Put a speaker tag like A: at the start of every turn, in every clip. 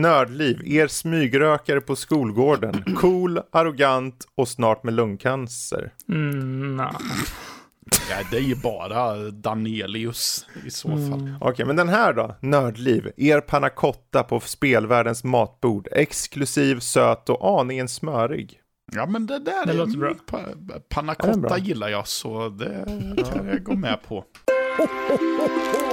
A: Nördliv, er smygrökare på skolgården. Cool, arrogant och snart med lungcancer.
B: Mm, nah.
C: Ja, det är ju bara Danelius i så fall.
B: Mm.
A: Okej, men den här då? Nördliv, er panna cotta på spelvärldens matbord. Exklusiv, söt och aningen smörig.
C: Ja, men det där
B: Det
C: är
B: låter bra.
C: Pa, panna
A: Ja, det är bra.
C: cotta gillar jag, så det kan jag gå med på.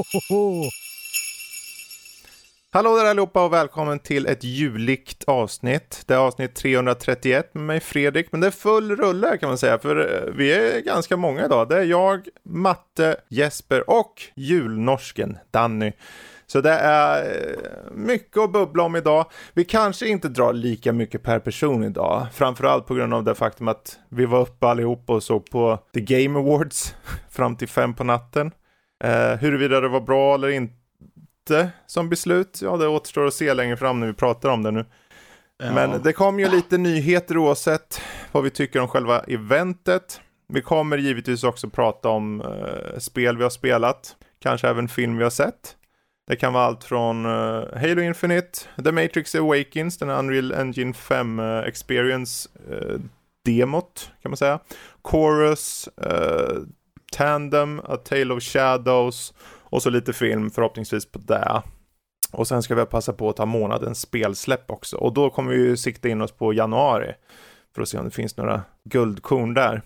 A: Hallå där allihopa och välkommen till ett juligt avsnitt. Det är avsnitt 331 med mig Fredrik, men det är full rulle kan man säga, för eh, vi är ganska många idag. Det är jag, Matte, Jesper och julnorsken Danny. Så det är eh, mycket att bubbla om idag. Vi kanske inte drar lika mycket per person idag, framförallt på grund av det faktum att vi var uppe allihopa och såg på The Game Awards fram till fem på natten. Eh, huruvida det var bra eller inte som beslut, ja det återstår att se längre fram när vi pratar om det nu.
C: Ja.
A: Men det kom ju lite nyheter oavsett vad vi tycker om själva eventet. Vi kommer givetvis också prata om eh, spel vi har spelat, kanske även film vi har sett. Det kan vara allt från eh, Halo Infinite, The Matrix Awakens, den Unreal Engine 5 eh, Experience eh, demot kan man säga. Chorus, eh, Tandem, A Tale of Shadows och så lite film förhoppningsvis på det. Och sen ska vi passa på att ta månadens spelsläpp också. Och då kommer vi ju sikta in oss på januari. För att se om det finns några guldkorn där.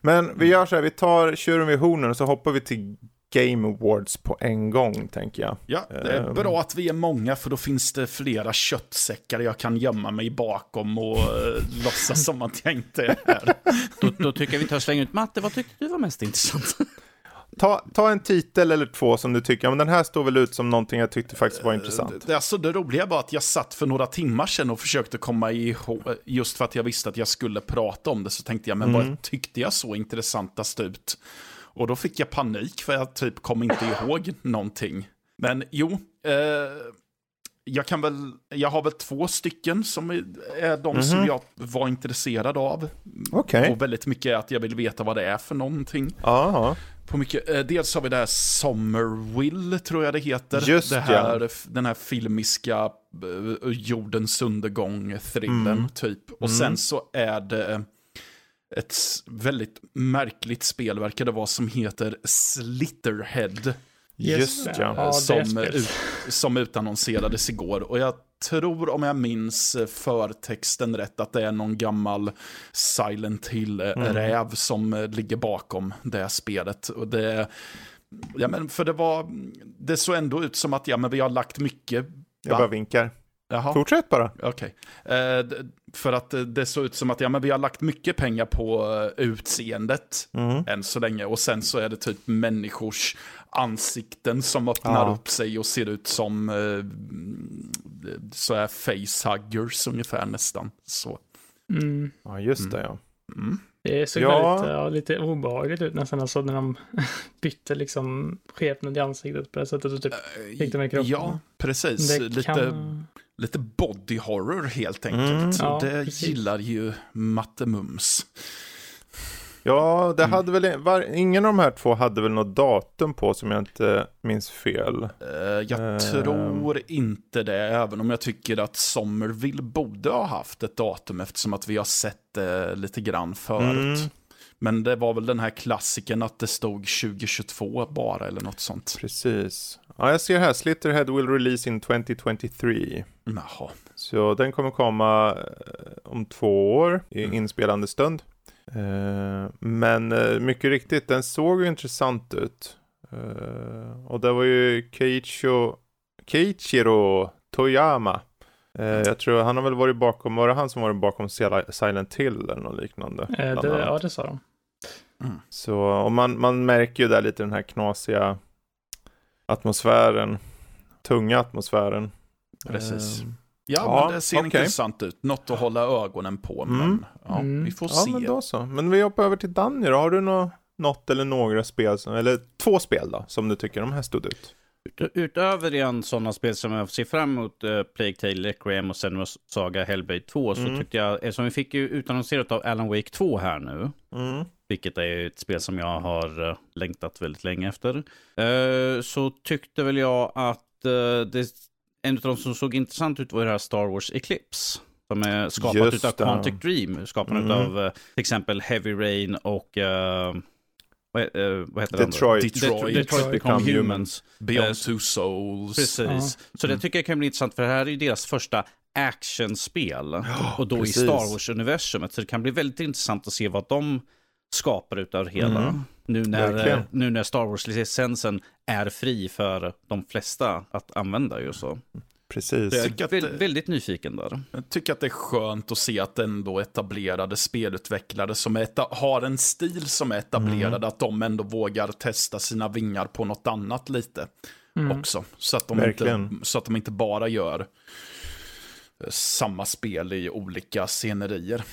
A: Men vi gör så här, vi tar tjuren vid hornen och så hoppar vi till Game Awards på en gång tänker jag.
C: Ja, det är
A: Ehm.
C: bra att vi är många för då finns det flera köttsäckar jag kan gömma mig bakom och uh, låtsas som att jag inte är här.
D: Då, då tycker jag vi tar och slänger ut Matte. Vad tyckte du var mest intressant?
A: Ta, ta en titel eller två som du tycker, men den här står väl ut som någonting jag tyckte faktiskt var intressant.
C: Det, alltså, det roliga var att jag satt för några timmar sedan och försökte komma ihåg, just för att jag visste att jag skulle prata om det, så tänkte jag, men vad tyckte jag så intressantast ut? Och då fick jag panik, för jag typ kom inte ihåg någonting. Men jo, eh, jag kan väl, jag har väl två stycken som är, de som jag var intresserad av.
A: Okej.
C: Och väldigt mycket att jag vill veta vad det är för någonting.
A: Ja,
C: På mycket, eh, dels har vi det här Summerwill, tror jag det heter.
A: Just
C: det här, Den här filmiska eh, jordens undergång-thrillen,
A: Mm.
C: typ. Och sen så är det ett väldigt märkligt spel, verkar det vara, som heter Slitterhead.
A: just ja.
C: Som, ut, som utannonserades igår. Och jag tror, om jag minns förtexten rätt, att det är någon gammal Silent Hill-räv som eh, ligger bakom det spelet. Och det, ja, men för det var, det såg ändå ut som att ja, men vi har lagt mycket...
A: Jag bara vinkar.
C: Jaha.
A: Fortsätt bara.
C: Okej. Eh, d- för att eh, det såg ut som att ja, men vi har lagt mycket pengar på eh, utseendet
A: Mm.
C: än så länge. Och sen så är det typ människors ansikten som öppnar
A: Ja.
C: upp sig och ser ut som eh, så här facehuggers ungefär nästan. Så.
B: Mm.
A: Ja, just det ja.
B: Det såg
A: Ja.
B: väldigt, ja, lite obehagligt ut nästan, alltså när de bytte liksom skepnad i ansiktet på det sättet och typ fick de i kroppen.
C: Ja, precis.
B: Det
C: Lite,
B: kan...
C: lite body horror helt enkelt.
A: Mm.
B: Ja,
C: det
B: precis.
C: gillar ju Matte Mums.
A: Ja,
C: Mm.
A: det hade väl, var, ingen av de här två hade väl något datum på som jag inte minns fel.
C: Eh, Jag
A: Ehm.
C: tror inte det, även om jag tycker att Somerville borde ha haft ett datum eftersom att vi har sett det lite grann förut.
A: Mm.
C: Men det var väl den här klassiken att det stod 2022 bara eller något sånt.
A: Precis. Ja, jag ser här, Slitterhead will release in 2023.
C: Jaha.
A: Så den kommer komma eh, om två år i inspelande stund. Eh, men eh, mycket riktigt, den såg ju intressant ut. Och det var ju Keiichiro, Keiichiro Toyama. Jag tror han har väl varit bakom, var det han som varit bakom Sil- Silent Hill eller något liknande?
B: Eh, det, ja, det sa de.
A: Så, och man, man märker ju där lite den här knasiga atmosfären, tunga atmosfären.
C: Precis.
A: Ehm,
C: Ja,
A: Ja,
C: men det ser
A: okej.
C: intressant ut. Något att hålla ögonen på, men
A: Mm.
C: ja,
B: Mm.
C: vi får
A: Ja,
C: se.
A: men då så. Men vi hoppar över till Danny då. Har du nå något eller några spel, eller två spel då, som du tycker de här stod ut?
D: Ut- Utöver igen sådana spel som jag ser fram emot, uh, Plague Tale, Requiem och Senua's Saga Hellblade 2, så
A: Mm.
D: tyckte jag, eftersom vi fick ju utannonserat av Alan Wake 2 här nu,
A: Mm.
D: Vilket är ett spel som jag har eh, längtat väldigt länge efter, eh, så tyckte väl jag att eh, det, en av de som såg intressant ut var det här Star Wars Eclipse. Som är skapat
A: Just
D: utav
A: det.
D: Quantic Dream, skapat
A: Mm.
D: utav till exempel Heavy Rain och vad, eh, vad heter den?
A: Detroit.
C: Detroit.
D: Detroit, Detroit Become
A: Become
D: Humans.
C: Beyond
D: Eh,
C: Two Souls.
D: Precis. Så
A: Mm.
D: det tycker jag kan bli intressant, för det här är ju deras första actionspel. och då
A: precis.
D: i Star Wars-universumet. Så det kan bli väldigt intressant att se vad de skapar utav det hela.
A: Mm.
D: Nu, när,
A: Verkligen.
D: nu när Star Wars-licensen är fri för de flesta att använda ju så.
A: Precis.
D: Så jag
C: tycker
D: är
C: att
D: vä-
C: det-
D: väldigt nyfiken där.
C: Jag tycker att det är skönt att se att ändå etablerade spelutvecklare som eta- har en stil som är etablerad,
A: Mm.
C: att de ändå vågar testa sina vingar på något annat lite
B: Mm.
C: också. Så att, de
A: Verkligen.
C: inte, så att de inte bara gör eh, samma spel i olika scenerier.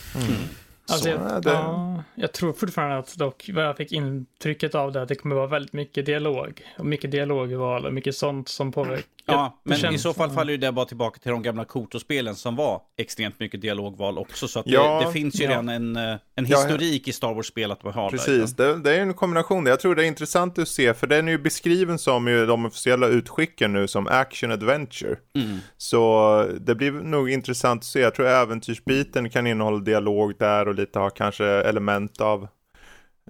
B: Alltså,
C: Så.
B: jag,
A: Ja, det-
B: ja, jag tror fortfarande att dock, vad jag fick intrycket av det, att det kommer vara väldigt mycket dialog. Och mycket dialogval och mycket sånt som påverkar.
D: Ja,
B: det
D: men
B: känns-
D: i så fall faller ju det bara tillbaka till de gamla Koto-spelen som var extremt mycket dialogval också. Så att
A: Ja,
D: det, det finns ju
B: ja.
D: redan en, en
A: Ja,
D: historik i Star Wars-spel att man har
A: Precis,
D: där.
A: det, det är en kombination. Jag tror det är intressant att se, för den är ju beskriven som ju de officiella utskicken nu som action adventure.
D: Mm.
A: Så det blir nog intressant att se. Jag tror äventyrsbiten kan innehålla dialog där och lite ha kanske element av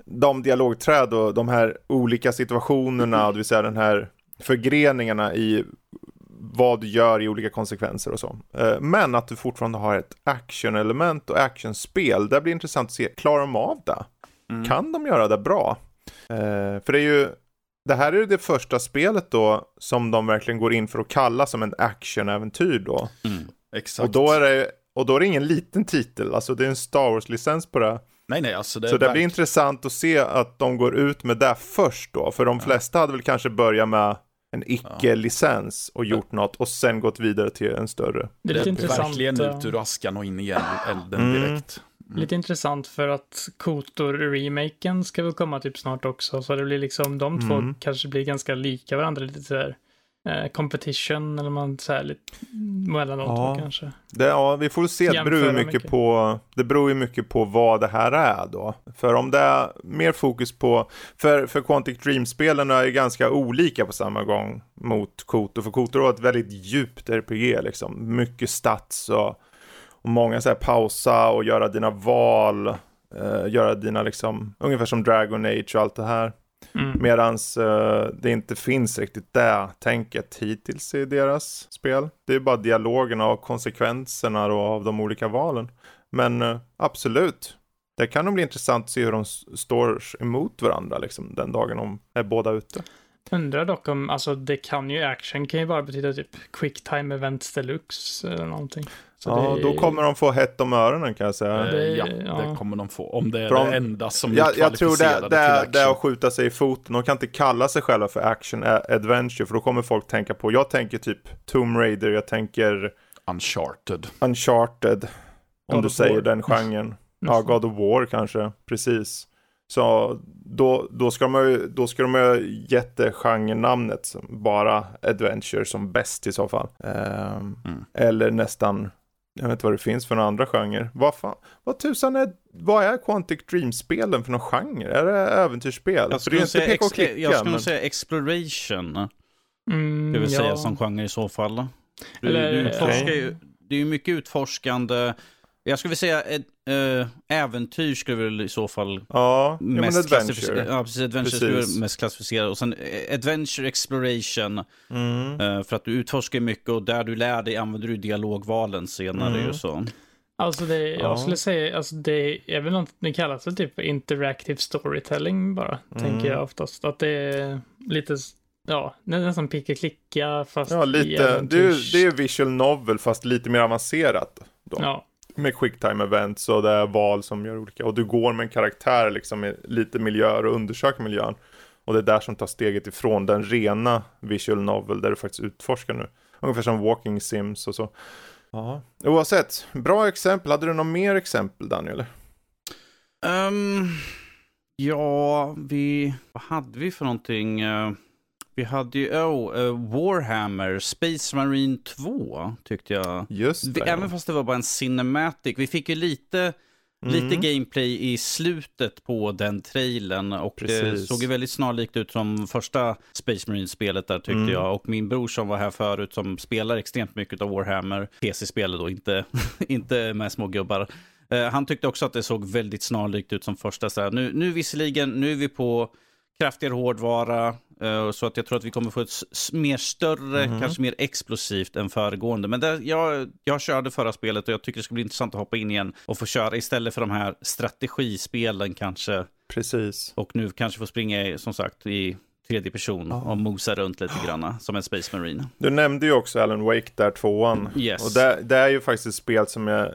A: de dialogträd och de här olika situationerna, det vill säga den här förgreningarna i vad du gör i olika konsekvenser och så. Eh, Men att du fortfarande har ett action-element och actionspel, det blir intressant att se, klarar de av det?
C: Mm.
A: Kan de göra det bra? Eh, för det är ju, det här är ju det första spelet då som de verkligen går in för att kalla som en action-äventyr då.
D: Mm.
C: Exakt.
A: Och då är det och då är det ingen liten titel, alltså det är en Star Wars-licens på det.
C: Nej, nej, alltså det
A: Så det
C: verk-
A: blir intressant att se att de går ut med det först då. För de flesta hade väl kanske börjat med en icke-licens och gjort något och sen gått vidare till en större.
B: Det är lite intressant.
C: verkligen
B: eh,
C: ut ur askan och in i eld- elden
A: Mm.
C: direkt.
B: Lite intressant för att Kotor-remaken ska väl komma typ snart också. Så det blir liksom, de
A: Mm.
B: två kanske blir ganska lika varandra. Lite sådär competition eller man säger lite mellan de
A: Ja.
B: två kanske.
A: Det, ja, vi får se. Det beror, mycket
B: mycket.
A: På, det beror ju mycket på vad det här är då. För om det är mer fokus på, för, för Quantic Dream-spelen är ju ganska olika på samma gång mot Kotor. För Kotor har ett väldigt djupt RPG liksom. Mycket stats och, och många så här pausa och göra dina val. eh, göra dina liksom, ungefär som Dragon Age och allt det här.
B: Mm.
A: Medans eh, det inte finns riktigt det tänket hittills i deras spel. Det är bara dialogerna och konsekvenserna då av de olika valen. Men eh, absolut, det kan nog bli intressant att se hur de står emot varandra liksom, den dagen de är båda ute.
B: Undrar dock om, alltså det kan ju, action kan ju bara betyda typ quick time events deluxe eller någonting. Så
A: ja,
B: det-
A: då kommer de få hett om öronen kan jag säga.
C: Eh,
B: det-
C: ja,
B: ja.
C: det kommer de få. Om det är
A: de-
C: det enda som
A: Jag,
C: är
A: jag tror det, det, är- det är att skjuta sig i foten. De kan inte kalla sig själva för action adventure för då kommer folk tänka på, jag tänker typ Tomb Raider, jag tänker
C: Uncharted.
A: Uncharted. Om
B: God
A: du säger
B: War.
A: den genren. Ja. God of War kanske, precis. Så då, då ska de ju, då ska de ju gett genrenamnet bara Adventure som bäst i så fall. Ehm,
C: Mm.
A: Eller nästan, jag vet inte vad det finns för några andra genrer. Vad fan, vad tusan är, vad är Quantic Dream-spelen för någon genre? Är det äventyrsspel?
D: Jag skulle, säga, ex-
A: klicka.
D: jag skulle
A: men...
D: säga exploration.
B: Mm,
D: Det vill
B: ja.
D: säga som genre i så fall. Du,
B: Eller-
D: du utforskar ju, det är ju mycket utforskande. Jag skulle vilja säga ett, äh, äventyr skulle väl i så fall
A: Ja, ja men
D: mest
A: Adventure.
D: klassificera. Ja, precis. Adventure skulle
A: Precis.
D: väl mest klassificera. Och sen eh, adventure exploration.
A: Mm.
D: eh, för att du utforskar mycket och där du lär dig använder du dialogvalen senare
A: Mm.
D: ju så.
B: Alltså det, jag
A: Ja.
B: skulle säga, alltså det är väl något, det kallas för typ interactive storytelling bara,
A: Mm.
B: tänker jag oftast. Att det är lite, ja, det är nästan picka-klicka fast
A: Ja, lite, det är, det är visual novel fast lite mer avancerat. Då.
B: Ja,
A: Med quicktime events och det är val som gör olika. Och du går med en karaktär liksom i lite miljöer och undersöker miljön. Och det är där som tar steget ifrån den rena visual novel där du faktiskt utforskar nu. Ungefär som walking sims och så. Ja. Oavsett, bra exempel. Hade du något mer exempel Daniel?
D: Um, ja, vi... Vad hade vi för någonting? Vi hade ju oh, uh, Warhammer, Space Marine 2 tyckte jag.
A: Just det.
D: Även fast det var bara en cinematic. Vi fick ju lite... Mm. Lite gameplay i slutet på den trailern och Precis. det såg ju väldigt snarlikt ut som första Space Marine-spelet där tyckte mm. jag. Och min bror som var här förut som spelar extremt mycket av Warhammer, PC-spelet då, inte, inte med små gubbar. Uh, han tyckte också att det såg väldigt snarlikt ut som första. Så här, nu, nu visserligen, nu är vi på kraftigare hårdvara. Uh, så att jag tror att vi kommer få ett mer större, mm. kanske mer explosivt än föregående. Men där, jag, jag körde förra spelet och jag tycker det ska bli intressant att hoppa in igen och få köra istället för de här strategispelen kanske.
A: Precis.
D: Och nu kanske få springa som sagt i tredje person och mosa runt lite grann som en Space Marine.
A: Du nämnde ju också Alan Wake där, tvåan.
D: Yes.
A: Och det, det är ju faktiskt ett spel som jag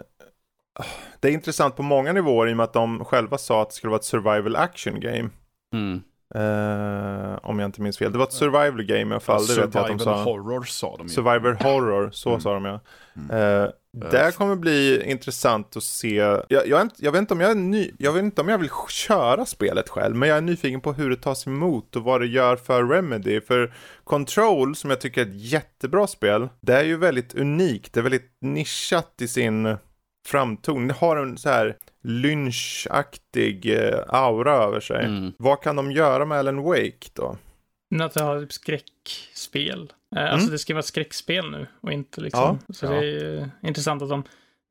A: det är intressant på många nivåer i och med att de själva sa att det skulle vara ett survival action game.
D: Mm.
A: Uh, om jag inte minns fel. Det var ett survival game i alla fall. Det
C: survival
A: vet jag att de sa.
C: horror sa de ju.
A: Survival horror, så mm. sa de ja. Mm. Uh, det kommer bli intressant att se. Jag, jag, jag, vet inte om jag, är ny, jag vet inte om jag vill köra spelet själv, men jag är nyfiken på hur det tas emot och vad det gör för Remedy. För Control, som jag tycker är ett jättebra spel, det är ju väldigt unikt. Det är väldigt nischat i sin framton. Det har en så här lynchaktig eh, aura över sig. Mm. Vad kan de göra med Alan Wake då?
B: Att det har typ skräckspel. Eh, mm. Alltså det ska vara ett skräckspel nu och inte liksom. Ja, så ja. det är intressant att de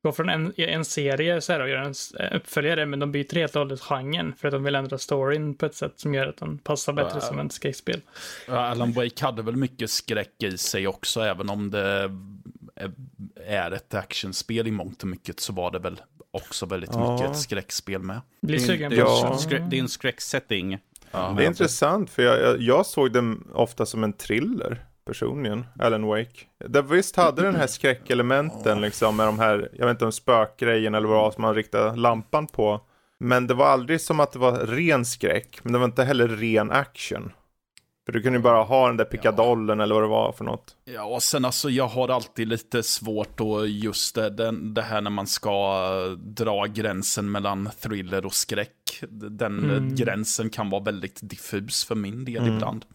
B: går från en, en serie så här och gör en eh, uppföljare men de byter helt och hållet genren för att de vill ändra storyn på ett sätt som gör att den passar bättre uh, som ett skräckspel.
C: Alan Wake hade väl mycket skräck i sig också även om det är ett actionspel i mångt och mycket så var det väl också väldigt ja. mycket ett skräckspel med.
B: Blir sugen på
D: ja. Det är en skräcksetting.
A: Ja, det är intressant för jag, jag, jag, såg den ofta som en thriller personligen, Alan Wake. Det visst hade den här skräckelementen liksom med de här, jag vet inte om spökgrejen eller vad som man riktade lampan på. Men det var aldrig som att det var ren skräck, men det var inte heller ren action. För du kunde ju bara ha den där pickadollen ja. eller vad det var för något.
C: Ja, och sen alltså jag har alltid lite svårt och just det, den, det här när man ska dra gränsen mellan thriller och skräck. Den mm. gränsen kan vara väldigt diffus för min del mm. ibland.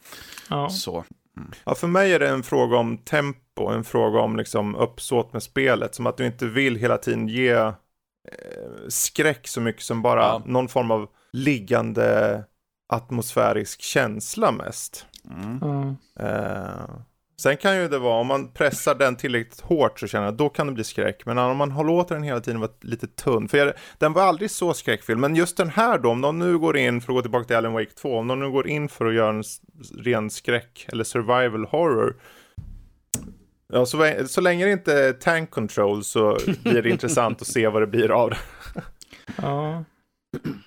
C: Ja. Så.
A: Mm. Ja, för mig är det en fråga om tempo, en fråga om liksom uppsåt med spelet. Som att du inte vill hela tiden ge eh, skräck så mycket som bara ja. någon form av liggande atmosfärisk känsla mest.
B: Mm. Mm.
A: Uh, sen kan ju det vara, om man pressar den tillräckligt hårt så känner jag då kan det bli skräck. Men om man låter den hela tiden vara lite tunn, för jag, den var aldrig så skräckfylld. Men just den här då, om de nu går in, för att gå tillbaka till Alan Wake 2, om de nu går in för att göra en ren skräck eller survival horror. Ja, så, så länge det inte är tank control så blir det intressant att se vad det blir av det.
B: ja.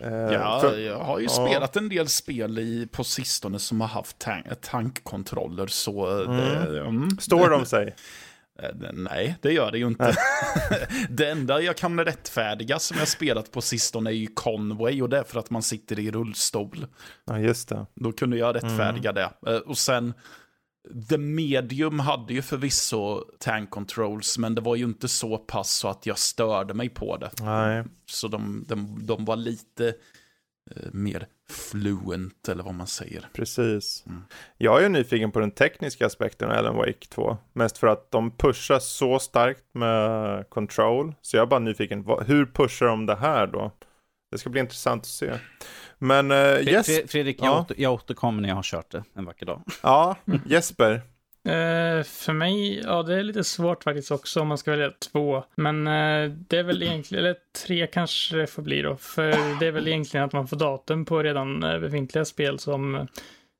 C: Uh, ja, för, jag har ju ja. spelat en del spel i, på sistone som har haft tank, tankkontroller. Så mm. Det,
A: mm. Står de sig?
C: Eh, nej, det gör det ju inte. det enda jag kan rättfärdiga som jag spelat på sistone är ju Conway och det är för att man sitter i rullstol.
A: Ja, just det.
C: Då kunde jag rättfärdiga mm. det. Eh, och sen The Medium hade ju förvisso tank controls, men det var ju inte så pass så att jag störde mig på det.
A: Nej.
C: Så de, de, de var lite eh, mer fluent, eller vad man säger.
A: Precis. Mm. Jag är nyfiken på den tekniska aspekten av Alan Wake 2. Mest för att de pushar så starkt med control. Så jag är bara nyfiken, hur pushar de det här då? Det ska bli intressant att se. Men uh, yes.
D: Fredrik, jag, ja. åter, jag återkommer när jag har kört det en vacker dag.
A: Ja, Jesper.
B: Uh, för mig, ja det är lite svårt faktiskt också om man ska välja två. Men uh, det är väl egentligen, eller tre kanske det får bli då. För det är väl egentligen att man får datum på redan befintliga spel som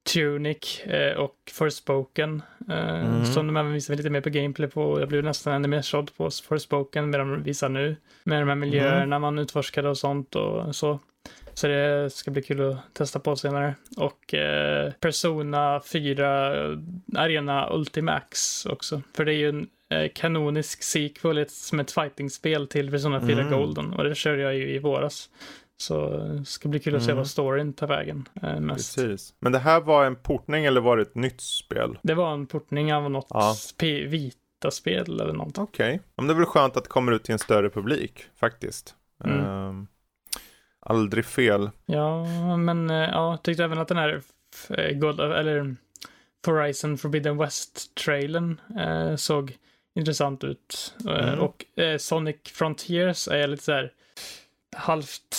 B: Tunic och Forspoken. Mm. Som de även visar lite mer på gameplay på. Jag blev nästan ännu mer såld på Forspoken med de visar nu. Med de här miljöerna mm. man utforskade och sånt och så. Så det ska bli kul att testa på senare. Och eh, Persona 4 Arena Ultimax också. För det är ju en eh, kanonisk sequel som ett fighting-spel till Persona 4 mm. Golden. Och det körde jag ju i våras. Så det ska bli kul att se mm. vad storyn tar vägen eh, mest.
A: Precis. Men det här var en portning eller var det ett nytt spel?
B: Det var en portning av något ja. Vita Vita-spel eller något.
A: Okej, men det är väl skönt att det kommer ut till en större publik faktiskt.
B: Mm.
A: Ehm, aldrig fel.
B: Ja, men eh, ja, jag tyckte även att den här eh, God, eller Horizon Forbidden West-trailern eh, såg intressant ut. Eh,
A: Mm.
B: Och eh, Sonic Frontiers är lite så här halvt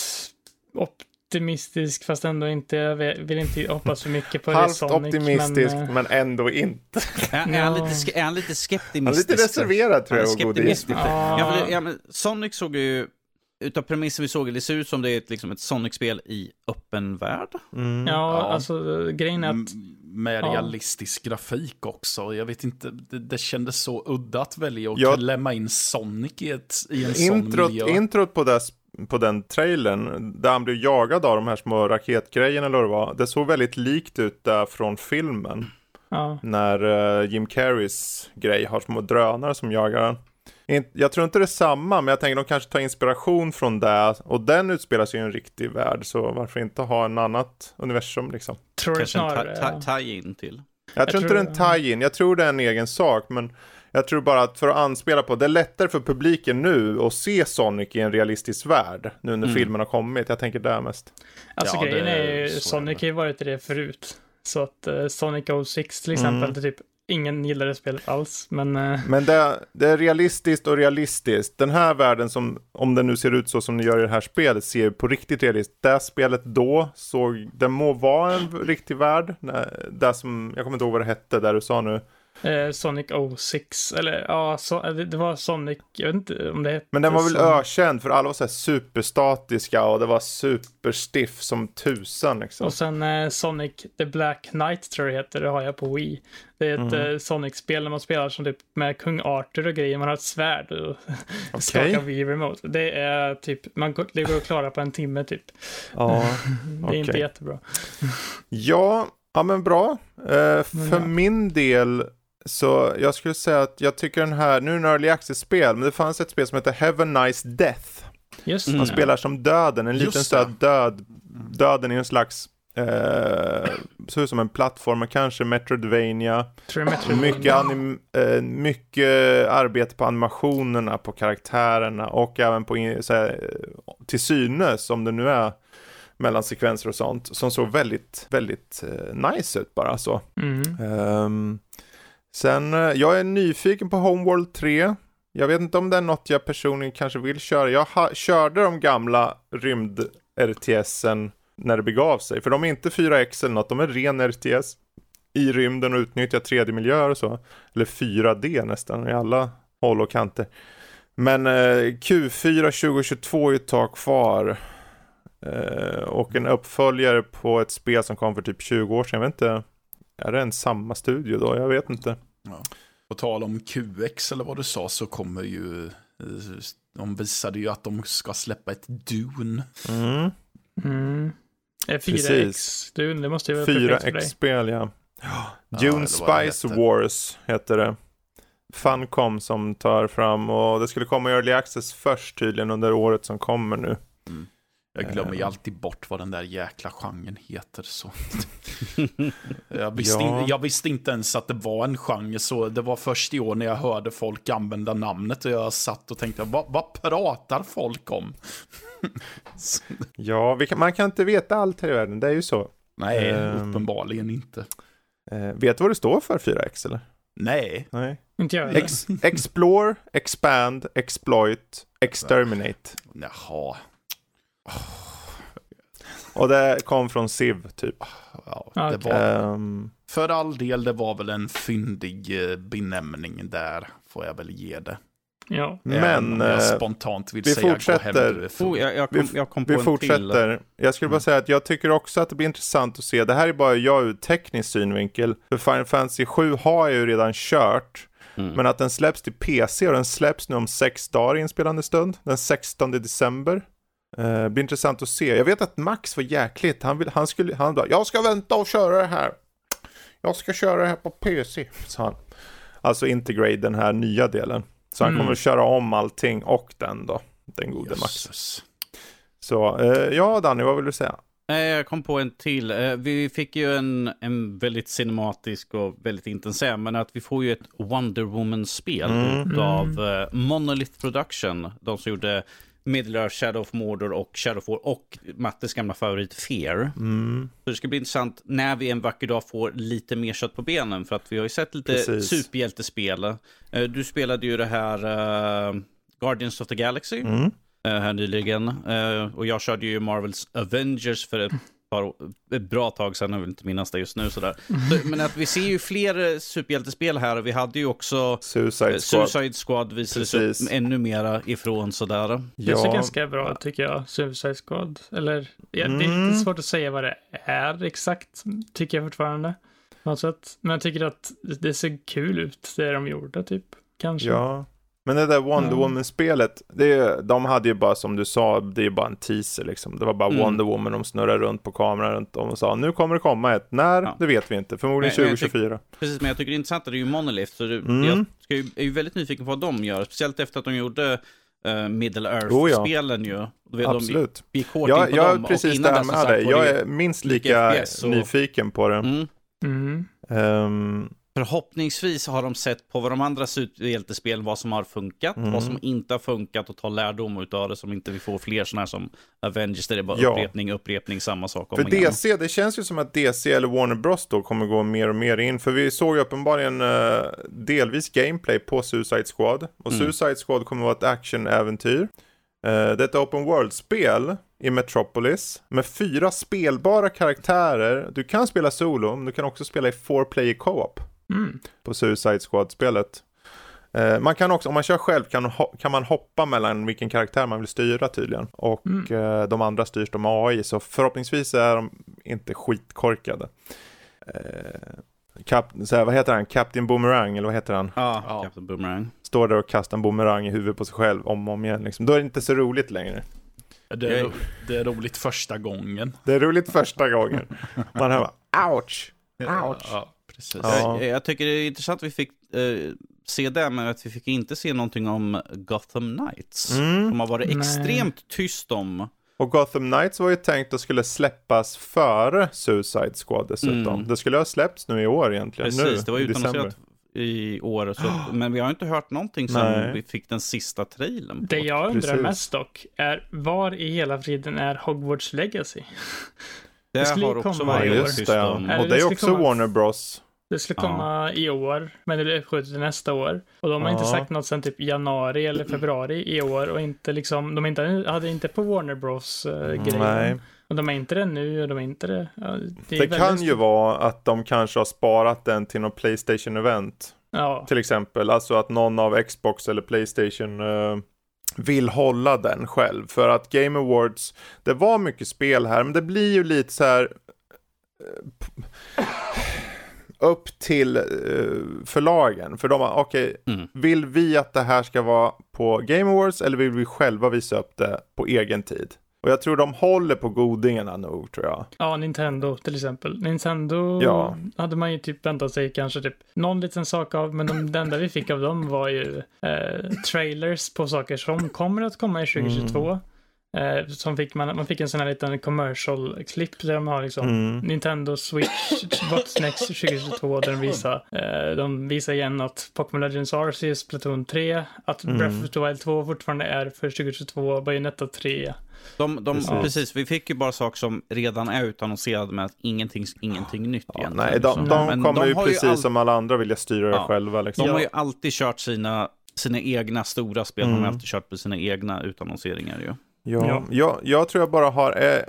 B: optimistisk fast ändå inte. Jag vill inte hoppas för mycket på det
A: Halvt
B: Sonic.
A: optimistisk,
B: Men,
A: men,
B: eh,
A: ändå inte.
D: Är, är, han lite, är han lite
A: Han är
D: skeptimistisk?
A: lite reserverad tror
D: Han är
A: jag,
D: skeptimistisk.
B: Ja.
D: Ja, det, ja, men Sonic såg ju, utav premissen vi såg, det ser ut som det är ett, liksom ett Sonic-spel i öppen värld.
A: Mm.
B: ja,
C: Ja.
B: alltså grejen är att
C: M- Med
B: Ja.
C: realistisk grafik också. Jag vet inte, det, det kändes så udda att välja att
A: Ja.
C: klämma in Sonic i, ett, i en sån
A: Introt,
C: miljö.
A: introt på, det, på den trailern, där han blev jagad av de här små raketgrejerna eller vad det var, det såg väldigt likt ut där från filmen.
B: ja,
A: När eh, Jim Carreys grej har små drönare som jagar han. In- Jag tror inte det är samma, men jag tänker de kanske tar inspiration från det. Och den utspelar sig i en riktig värld, så varför inte ha en annat universum liksom?
B: tror
D: Kanske en
B: snarare.
D: ta- ta- tie-in till.
A: Jag, tror inte
B: tror-
A: det är en tie-in, jag tror det är en egen sak, men jag tror bara att för att anspela på, det är lättare för publiken nu att se Sonic i en realistisk värld, nu när
D: Mm.
A: filmen har kommit. Jag tänker där mest.
B: Alltså
C: Ja,
B: grejen
C: det-
B: är ju, Sonic har ju varit det förut. Så att eh, Sonic 06 till exempel,
A: Mm.
B: det typ ingen gillade spelet alls. Men eh,
A: Men det, det är realistiskt och realistiskt. Den här världen som, om den nu ser ut så som den gör i det här spelet, ser ju på riktigt realistiskt. Det spelet då såg, det må vara en riktig värld. Det som, jag kommer inte ihåg vad det hette, där du sa nu.
B: Eh, Sonic 06, eller ja, så, eh, det, det var Sonic, jag vet inte om det hette
A: Men den var väl ökänd för alla var så här superstatiska och det var superstiff som tusan liksom.
B: Och sen eh, Sonic The Black Knight tror jag det heter, det har jag på Wii. Det är ett
A: Mm.
B: eh, Sonic-spel där man spelar som typ med kung Arthur och grejer, man har ett svärd och
A: Okej.
B: skakar Wii Remote. Det är typ, man, det går att klara på en timme typ.
A: Ja,
B: Det är inte
A: Okej.
B: jättebra.
A: ja, ja men bra. Eh, för min del så jag skulle säga att jag tycker den här, nu är det en early access-spel, men det fanns ett spel som heter Heaven Nice Death.
B: Just.
A: Man spelar som döden, en liten sån död, döden i en slags, eh, ser ut som en plattform, men kanske Metroidvania. Mycket, anim, eh, mycket arbete på animationerna, på karaktärerna och även på in, så här, eh, till synes, om det nu är mellan sekvenser och sånt, som såg väldigt, väldigt eh, nice ut bara så.
B: Mm.
A: Ehm, sen, eh, jag är nyfiken på Homeworld 3. Jag vet inte om det är något jag personligen kanske vill köra. Jag ha, körde de gamla rymd-RTSen när det begav sig. För de är inte 4X eller något, de är ren RTS i rymden och utnyttjar 3D-miljöer och så. Eller 4D nästan i alla håll och kanter. Men eh, Q4 2022 är ju ett tag kvar. Eh, och en uppföljare på ett spel som kom för typ 20 år sedan. Jag vet inte. Är det en samma studio då? Jag vet inte.
C: På tal om QX eller vad du sa så kommer ju... eh, De visade ju att de ska släppa ett Dune.
A: Mm.
B: Mm. Eh, 4X.
A: Precis.
B: Du, det måste ju vara perfekt för dig.
A: 4X-spel ja.
C: Ja,
A: Dune
C: det
A: Spice
C: heter.
A: Wars heter det. Funcom som tar fram och det skulle komma i Early Access först tydligen under året som kommer nu.
C: Jag glömmer ju
A: Eh.
C: alltid bort vad den där jäkla genren heter. Så. jag, visste
A: Ja.
C: in, jag visste inte ens att det var en genre, så det var först i år när jag hörde folk använda namnet och jag satt och tänkte, vad, vad pratar folk om?
A: Ja, kan, man kan inte veta allt här i världen, det är ju så.
C: Nej,
A: Ehm.
C: uppenbarligen inte.
A: Eh, vet du vad det står för 4X eller?
C: Nej,
A: Nej.
B: Inte jag.
A: Ex explore, expand, exploit, exterminate.
C: jaha.
A: Och det kom från Civ typ.
C: Ja, det var,
A: Ehm,
C: för all del, det var väl en fyndig eh, benämning där, får jag väl ge det.
B: Ja.
A: men
C: jag
A: eh,
C: spontant vill
A: vi
C: säga gå hem,
A: fortsätter.
C: du.
D: Oh, jag, jag, kom, jag kom på
A: vi
D: en till.
A: fortsätter. Jag skulle bara säga att jag tycker också att det blir intressant att se. Det här är bara jag ur teknisk synvinkel. För Final Fantasy 7 har jag ju redan kört.
D: Mm.
A: Men att den släpps till PC och den släpps nu om sex dagar i inspelande stund. Den 16 december. Eh, blir intressant att se. Jag vet att Max var jäkligt. Han, vill, han skulle, han bara, jag ska vänta och köra det här. Jag ska köra det här på PC, sa han. Alltså Integrate, den här nya delen. Så han
B: Mm.
A: kommer att köra om allting och den då. Den gode Max.
C: Jösses.
A: Så, eh, ja Danny, vad vill du säga?
D: Jag kom på en till. Eh, Vi fick ju en, en väldigt cinematisk och väldigt intensiv, men att vi får ju ett Wonder Woman-spel
A: Mm.
D: av Monolith Production. De som gjorde Middle-earth, Shadow of Mordor och Shadow of War och Mattes gamla favorit Fear.
A: Mm.
D: Så det ska bli intressant när vi en vacker dag får lite mer kött på benen. För att vi har ju sett lite
A: Precis.
D: superhjältespel. Eh, Du spelade ju det här eh, Guardians of the Galaxy
A: Mm.
D: eh, här nyligen. Eh, och jag körde ju Marvels Avengers för ett, par, ett bra tag sedan, jag vill inte minnas det just nu. Sådär. Så, men att vi ser ju fler eh, superhjältespel här och vi hade ju också
A: Suicide
D: eh,
A: Squad.
D: Suicide Squad visades
A: Precis.
D: upp ännu mera ifrån sådär.
B: Det ser
A: Ja,
B: ganska bra ut tycker jag, Suicide Squad. Eller, ja, det är
A: Mm.
B: lite svårt att säga vad det är exakt, tycker jag fortfarande. På något sätt. Men jag tycker att det ser kul ut, det de gjorde typ. Kanske.
A: ja. Men det där Wonder
B: Ja.
A: Woman-spelet, det, de hade ju bara som du sa, det är ju bara en teaser liksom. Det var bara
D: Mm.
A: Wonder Woman, de snurrar runt på kameran runt om och sa nu kommer det komma ett. När?
D: Ja.
A: Det vet vi inte. Förmodligen
D: Men- men jag tyck-
A: 2024.
D: Precis, men jag tycker det är intressant att det är ju Monolith. Så det,
A: Mm.
D: Jag ska ju, är ju väldigt nyfiken på vad de gör. Speciellt efter att de gjorde uh, Middle
A: Oh, ja.
D: Earth-spelen ju. Vet,
A: Absolut.
D: De gick hårt
A: Jag,
D: in på
A: jag
D: dem.
A: är precis
D: som
A: med
D: var
A: Jag
D: det-
A: är minst
D: lika
A: lika
D: FPS och-
A: nyfiken på det.
D: Mm.
B: Mm.
D: Förhoppningsvis har de sett på vad de andra superhjältespelen, vad som har funkat,
A: Mm.
D: vad som inte har funkat och ta lärdom utav det, som inte vi får fler sådana här som Avengers, där det är bara
A: Ja.
D: upprepning, upprepning, samma sak om
A: För
D: igen.
A: DC, det känns ju som att DC eller Warner Bros då kommer gå mer och mer in. För vi såg ju uppenbarligen eh, delvis gameplay på Suicide Squad. Och
D: Mm.
A: Suicide Squad kommer vara ett actionäventyr. Eh, det är ett open world-spel i Metropolis med fyra spelbara karaktärer. Du kan spela solo, men du kan också spela i four player co-op
B: Mm.
A: på Suicide Squad-spelet. Eh, man kan också, om man kör själv kan, kan man hoppa mellan vilken karaktär man vill styra tydligen. Och
B: Mm.
A: eh, de andra styrs de AI, så förhoppningsvis är de inte skitkorkade. Eh, Cap, så här, vad heter han? Captain Boomerang, eller vad heter han?
D: Ja,
C: Ja.
D: Captain Boomerang.
A: Står där och kastar en boomerang i huvudet på sig själv om och om igen. Liksom. Då är det inte så roligt längre.
C: Det är, ro- det är roligt första gången.
A: Det är roligt första gången. Man hör bara, ouch! Ouch.
C: Ja, precis.
A: Ja.
D: Jag, jag tycker det är intressant att vi fick eh, se det, men att vi fick inte se någonting om Gotham Knights.
A: Mm.
D: Som har varit
B: Nej.
D: extremt tyst om.
A: Och Gotham Knights var ju tänkt att skulle släppas före Suicide Squad dessutom.
D: Mm.
A: Det skulle ha släppts nu i år egentligen.
D: Precis,
A: nu,
D: det var
A: december.
D: utannonserat i år. Så men vi har inte hört någonting
A: Nej.
D: sen vi fick den sista trailern. På.
B: Det jag undrar
A: Precis.
B: mest dock är var i hela friden är Hogwarts Legacy?
D: det
B: det
D: har
B: ju
D: också
B: komma
D: varit tyst om.
A: Och det
B: det
A: är också Warner Bros.
B: Det skulle
D: Ja.
B: komma i år, men det blev uppskjutet till nästa år. Och de har inte
A: Ja.
B: sagt något sedan typ januari eller februari i år och inte liksom, de inte, hade inte på Warner Bros uh, grejen.
A: Nej.
B: Och de är inte det nu och de är inte det. Ja, det
A: Det kan ju vara att de kanske har sparat den till något Playstation-event.
B: Ja,
A: Till exempel. Alltså att någon av Xbox eller Playstation eh, vill hålla den själv. För att Game Awards, det var mycket spel här, men det blir ju lite så här eh, p- upp till eh, förlagen. För de har, okej,
D: Mm.
A: vill vi att det här ska vara på Game Awards eller vill vi själva visa upp det på egen tid? Och jag tror de håller på godingarna nog, tror jag.
B: ja, Nintendo till exempel. Nintendo
A: Ja.
B: hade man ju typ väntat sig kanske typ någon liten sak av, men de, det enda vi fick av dem var ju eh, trailers på saker som kommer att komma i 2022. Eh, som fick man, man fick en sån här liten commercial-klipp där de har liksom
A: Mm.
B: Nintendo Switch What's Next 2022 där de visar, eh, de visar igen att Pokémon Legends Arceus, Splatoon 3, att
A: Mm.
B: Breath of the Wild 2 fortfarande är för 2022, Bayonetta 3.
D: De, de,
A: Precis.
D: precis. vi fick ju bara saker som redan är utannonserade med att ingenting, ingenting nytt
A: Ja,
D: egentligen.
A: nej, de,
D: Så-
A: de
D: men
A: kommer
D: de
A: ju precis
D: all-
A: som alla andra vilja styra det
D: Ja.
A: själva. Liksom.
D: De har ju alltid kört sina, sina egna stora spel, de
A: Mm.
D: har alltid kört på sina egna utannonseringar ju.
A: Ja,
B: Ja.
A: Jag, jag tror jag bara har eh,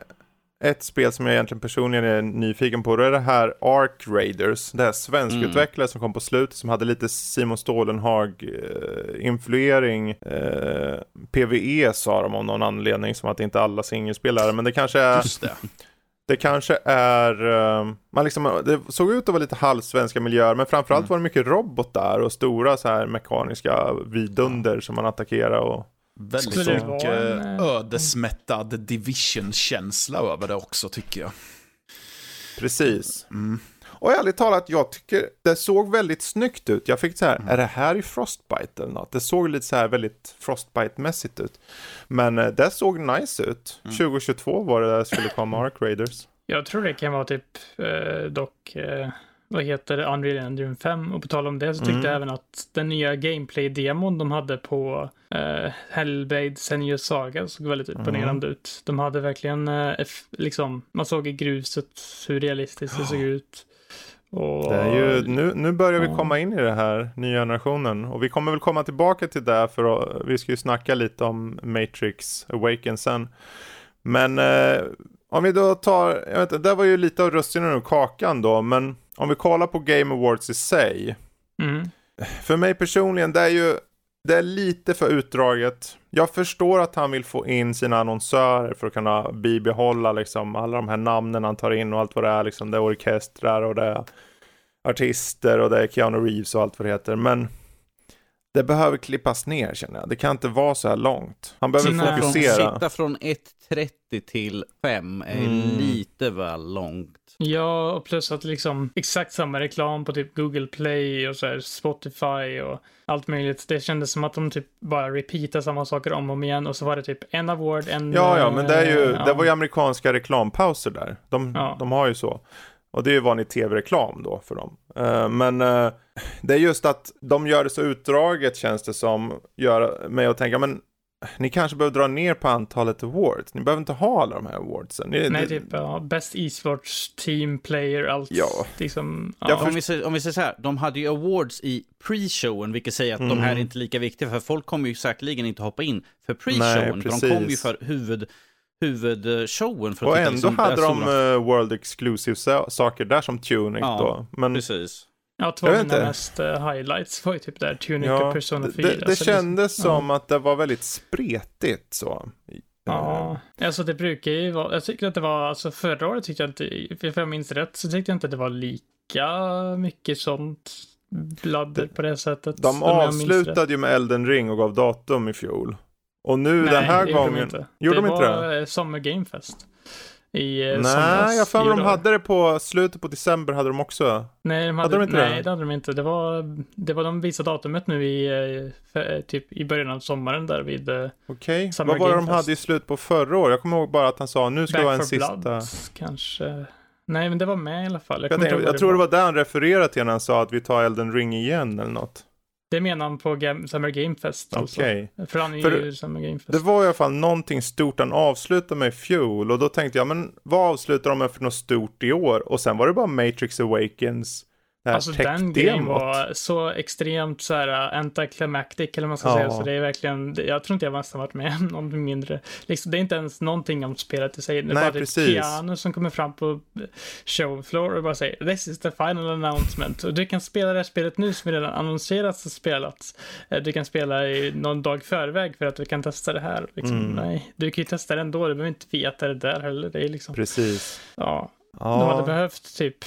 A: ett spel som jag egentligen personligen är nyfiken på. Det är det här Ark Raiders. Det här svenskutvecklade som kom på slutet som hade lite Simon Stålenhag-influering. Eh, PVE sa de om någon anledning som att inte alla singelspelare. Men det kanske är...
C: Just det.
A: Det kanske är, eh, man liksom, det såg ut att vara lite halvsvenska miljöer men framförallt
C: Mm.
A: var det mycket robotar och stora så här mekaniska vidunder som man attackerar och
C: Väldigt
B: vara en, eh,
C: ödesmättad division-känsla över det också tycker jag.
A: precis.
C: Mm.
A: Och ärligt talat, jag tycker det såg väldigt snyggt ut. Jag fick så här, är det här i Frostbite eller något? Det såg lite så här väldigt Frostbite-mässigt ut. Men eh, det såg nice ut. 2022 var det där skulle komma Ark Raiders.
B: Jag tror det kan vara typ eh, dock, eh, vad heter det, Unreal Engine 5. Och på tal om det så tyckte
A: Mm.
B: jag även att den nya gameplay-demon de hade på eh, Hellblade Senua's Saga såg väldigt
A: Mm.
B: imponerande ut. De hade verkligen, eh, liksom, man såg i gruset hur realistiskt det såg ut. Och,
A: Det är ju, nu, nu börjar vi komma in i det här, nya generationen. Och vi kommer väl komma tillbaka till det för vi ska ju snacka lite om Matrix Awaken sen. Men eh, om vi då tar, jag vet inte, det var ju lite av russinen ur kakan då, men om vi kollar på Game Awards i sig.
B: Mm.
A: För mig personligen, det är ju det är lite för utdraget. Jag förstår att han vill få in sina annonsörer för att kunna bibehålla liksom alla de här namnen han tar in och allt vad det är. Liksom, det är orkestrar och det är artister och det är Keanu Reeves och allt vad det heter. Men det behöver klippas ner känner jag. Det kan inte vara så här långt. Han behöver.
D: Från,
A: fokusera.
D: sitta från 1.30 till 5 är
A: Mm.
D: lite väl långt.
B: Ja, och plus att liksom exakt samma reklam på typ Google Play och så här Spotify och allt möjligt. Det kändes som att de typ bara repeatade samma saker om och om igen och så var det typ en award, en...
A: Ja, ja, men det, är ju,
B: eh,
A: det var ju amerikanska reklampauser där. De,
B: Ja.
A: de har ju så. Och det är ju vanlig tv-reklam då för dem. Eh, men eh, det är just att de gör det så utdraget känns det som. Gör mig att tänka, men ni kanske behöver dra ner på antalet awards. Ni behöver inte ha alla de här awardsen. Ni,
B: Nej,
A: det-
B: typ ja, Best e-sports team player, allt.
A: Ja.
B: Liksom, ja.
D: Om vi, säger, om vi säger så här, de hade ju awards i pre-showen, vilket säger att de här är inte lika viktiga, för folk kommer ju säkerligen inte hoppa in för pre-showen, för de kommer ju för huvud, huvudshowen. För att
A: och
D: titta
A: ändå
D: liksom,
A: hade de eh, World Exclusive sa- saker där som tuning
D: Ja,
A: då. Men
D: Precis.
B: Ja, två av mina mest eh, highlights var ju typ där Tunic
A: ja,
B: och Persona
A: det,
B: 4.
A: det, det kändes
B: ja.
A: som att det var väldigt spretigt så.
B: Ja, alltså det brukar ju vara, jag tycker att det var, alltså förra året tyckte jag inte, för jag minns rätt, så tyckte jag inte det var lika mycket sånt bladder på det sättet.
A: De avslutade ju med Elden Ring och gav datum i fjol. Och nu den här
B: det gjorde de
A: gången...
B: inte.
A: Gjorde
B: det
A: de inte
B: var eh, Summer Game Fest. I eh,
A: Nej,
B: somras
A: jag för mig de hade det på slutet på december hade de också.
B: Nej, de
A: Hade
B: hade,
A: de inte
B: nej
A: det?
B: det hade de inte. Det var, det var de visade datumet nu i, eh, för, eh, typ i början av sommaren där vid
A: Okej,
B: Summer
A: vad var det de hade i slut på förra året? Jag kommer ihåg bara att han sa nu ska det vara
B: Back
A: en
B: for
A: sista...
B: Blood kanske. Nej, men det var med i alla fall. Jag,
A: Jag, tänkte, jag
B: vad
A: tror det
B: var.
A: var där han refererade till när han sa att vi tar Elden Ring igen eller något.
B: Det menar han på Gam- Summer Game Fest alltså.
A: Okej.
B: För han är
A: För
B: ju Summer Game Fest.
A: Det var i alla fall någonting stort han avslutade med i fjol och då tänkte jag men vad avslutar de med för något stort i år? Och sen var det bara Matrix Awakens,
B: Alltså den grejen var så extremt så här uh, anticlimactic eller vad man ska
A: Ja.
B: säga. Så det är verkligen, jag tror inte jag nästan varit med om någonting mindre. Liksom, det är inte ens någonting om spelet i sig. Det är
A: Nej,
B: bara typ
A: precis.
B: Keanu som kommer fram på show floor och bara säger This is the final announcement. Och du kan spela det här spelet nu som är redan annonserats och spelats. Eh, Du kan spela i någon dag förväg för att du kan testa det här. Liksom,
A: Mm.
B: Nej, du kan ju testa det ändå. Du behöver inte veta det där heller. Det är liksom,
A: Precis.
B: ja. De hade
A: Ja,
B: behövt typ,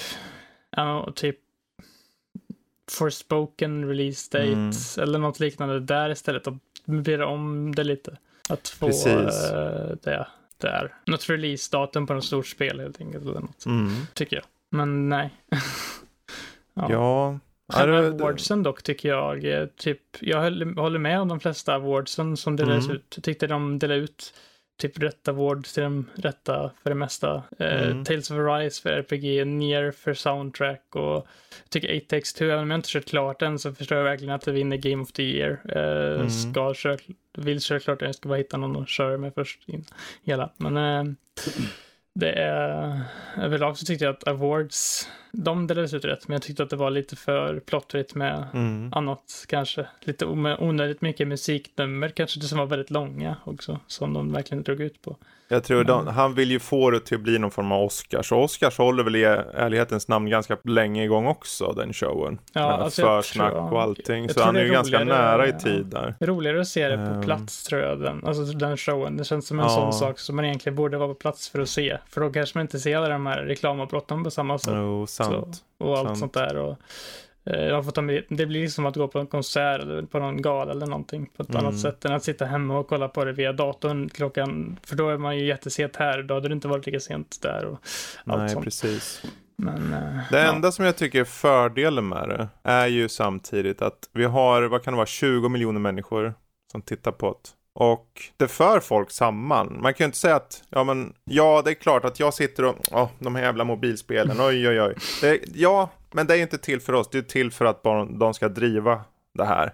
B: ja, typ Forspoken release date
A: Mm.
B: eller något liknande där istället och möblera om det lite. Att få
A: Precis.
B: eh, det där. Något release-datum på något stort spel helt enkelt eller något,
A: mm.
B: tycker jag. Men nej. ja.
A: ja.
B: Själva awardsen dock tycker jag, eh, typ, jag håller med om de flesta awardsen som delades
A: Mm.
B: ut. Tyckte de delade ut typ rätt award till de rätta för det mesta. Eh,
A: Mm.
B: Tales of Arise för RPG, Nier för soundtrack och jag tycker 8 takes 2, även om jag inte kört klart den så förstår jag verkligen att det vinner Game of the Year. Eh,
A: Mm.
B: Ska köra, vill köra klart den, jag ska bara hitta någon att köra med först. In, hela. Men eh, det är, överlag så tyckte jag att awards, de delades ut rätt, men jag tyckte att det var lite för plottrigt med
A: Mm.
B: annat kanske. Lite onödigt mycket musiknummer, kanske det som var väldigt långa också, som de verkligen drog ut på.
A: Jag tror de, han vill ju få det till att bli någon form av Oscars. Och Oscars håller väl i ärlighetens namn ganska länge igång också, den showen.
B: Ja, alltså jag
A: försnack
B: tror-
A: och allting.
B: jag
A: Så han är
B: det
A: ju
B: är
A: ganska nära i tid där.
B: Roligare att se det på
A: Ehm.
B: plats tror jag, den, alltså den showen. Det känns som en
A: Ja.
B: sån sak som man egentligen borde vara på plats för att se. För då kanske man inte ser alla de här reklamavbrotten på samma sätt.
A: Jo, sant.
B: och allt
A: sant.
B: sånt där. Och, eh, man får ta med, det blir som att gå på en konsert eller på någon gala eller någonting på ett
A: Mm.
B: annat sätt än att sitta hemma och kolla på det via datorn klockan, för då är man ju jättesent här, då hade det inte varit lika sent där och allt
A: Nej,
B: sånt.
A: precis.
B: Men, eh,
A: Det
B: ja.
A: enda som jag tycker är fördelen med det är ju samtidigt att vi har, vad kan det vara, 20 miljoner människor som tittar på det. Och det för folk samman. Man kan ju inte säga att, ja men, ja det är klart att jag sitter och, ja de här jävla mobilspelen, oj oj oj. Det, ja, men det är ju inte till för oss, det är till för att bara de ska driva det här.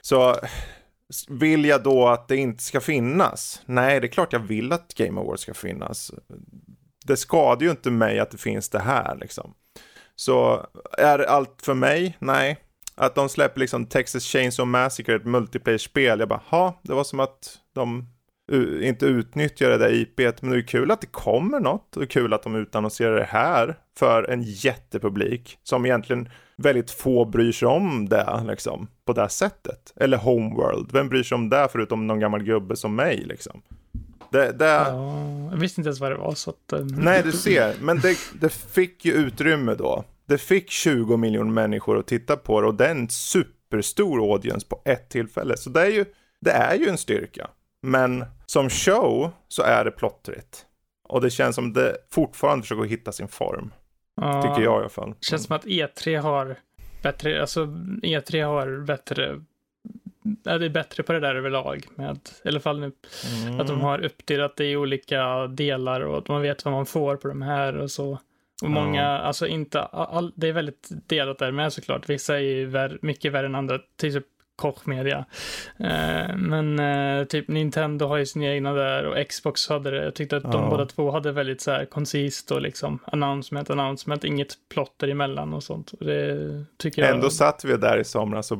A: Så vill jag då att det inte ska finnas? Nej, det är klart jag vill att Game Awards ska finnas. Det skadar ju inte mig att det finns det här liksom. Så är allt för mig? Nej. Att de släpper liksom Texas Chainsaw Massacre, ett multiplayer-spel. Jag bara, ha, det var som att de inte utnyttjar det där IPet. Men det är kul att det kommer något. Och det är kul att de utannonserar det här för en jättepublik. Som egentligen väldigt få bryr sig om det, liksom. På det sättet. Eller Homeworld. Vem bryr sig om det förutom någon gammal gubbe som mig, liksom. Det, det,
B: Ja, jag visste inte ens vad det var. Så att, eh,
A: Nej, du ser. Men det, det fick ju utrymme då. Det fick 20 miljoner människor att titta på det och det är en superstor audience på ett tillfälle. Så det är ju, det är ju en styrka. Men som show så är det plottrigt. Och det känns som det fortfarande försöker hitta sin form.
B: ja,
A: Tycker jag i alla fall.
B: känns som att E3 har bättre, alltså E3 har bättre, ja, det är bättre på det där överlag med, i alla fall nu,
A: Mm.
B: att de har uppdelat det i olika delar och att man vet vad man får på de här och så. Och många, alltså inte, all, det är väldigt delat där med såklart. Vissa är ju vär, mycket värre än andra, typ Koch Media. Eh, men eh, typ Nintendo har ju sina egna där och Xbox hade det. Jag tyckte att de
A: Ja.
B: båda två hade väldigt så här koncist och liksom announcement, announcement, inget plotter emellan och sånt. Och det tycker jag.
A: Ändå satt vi där i somras och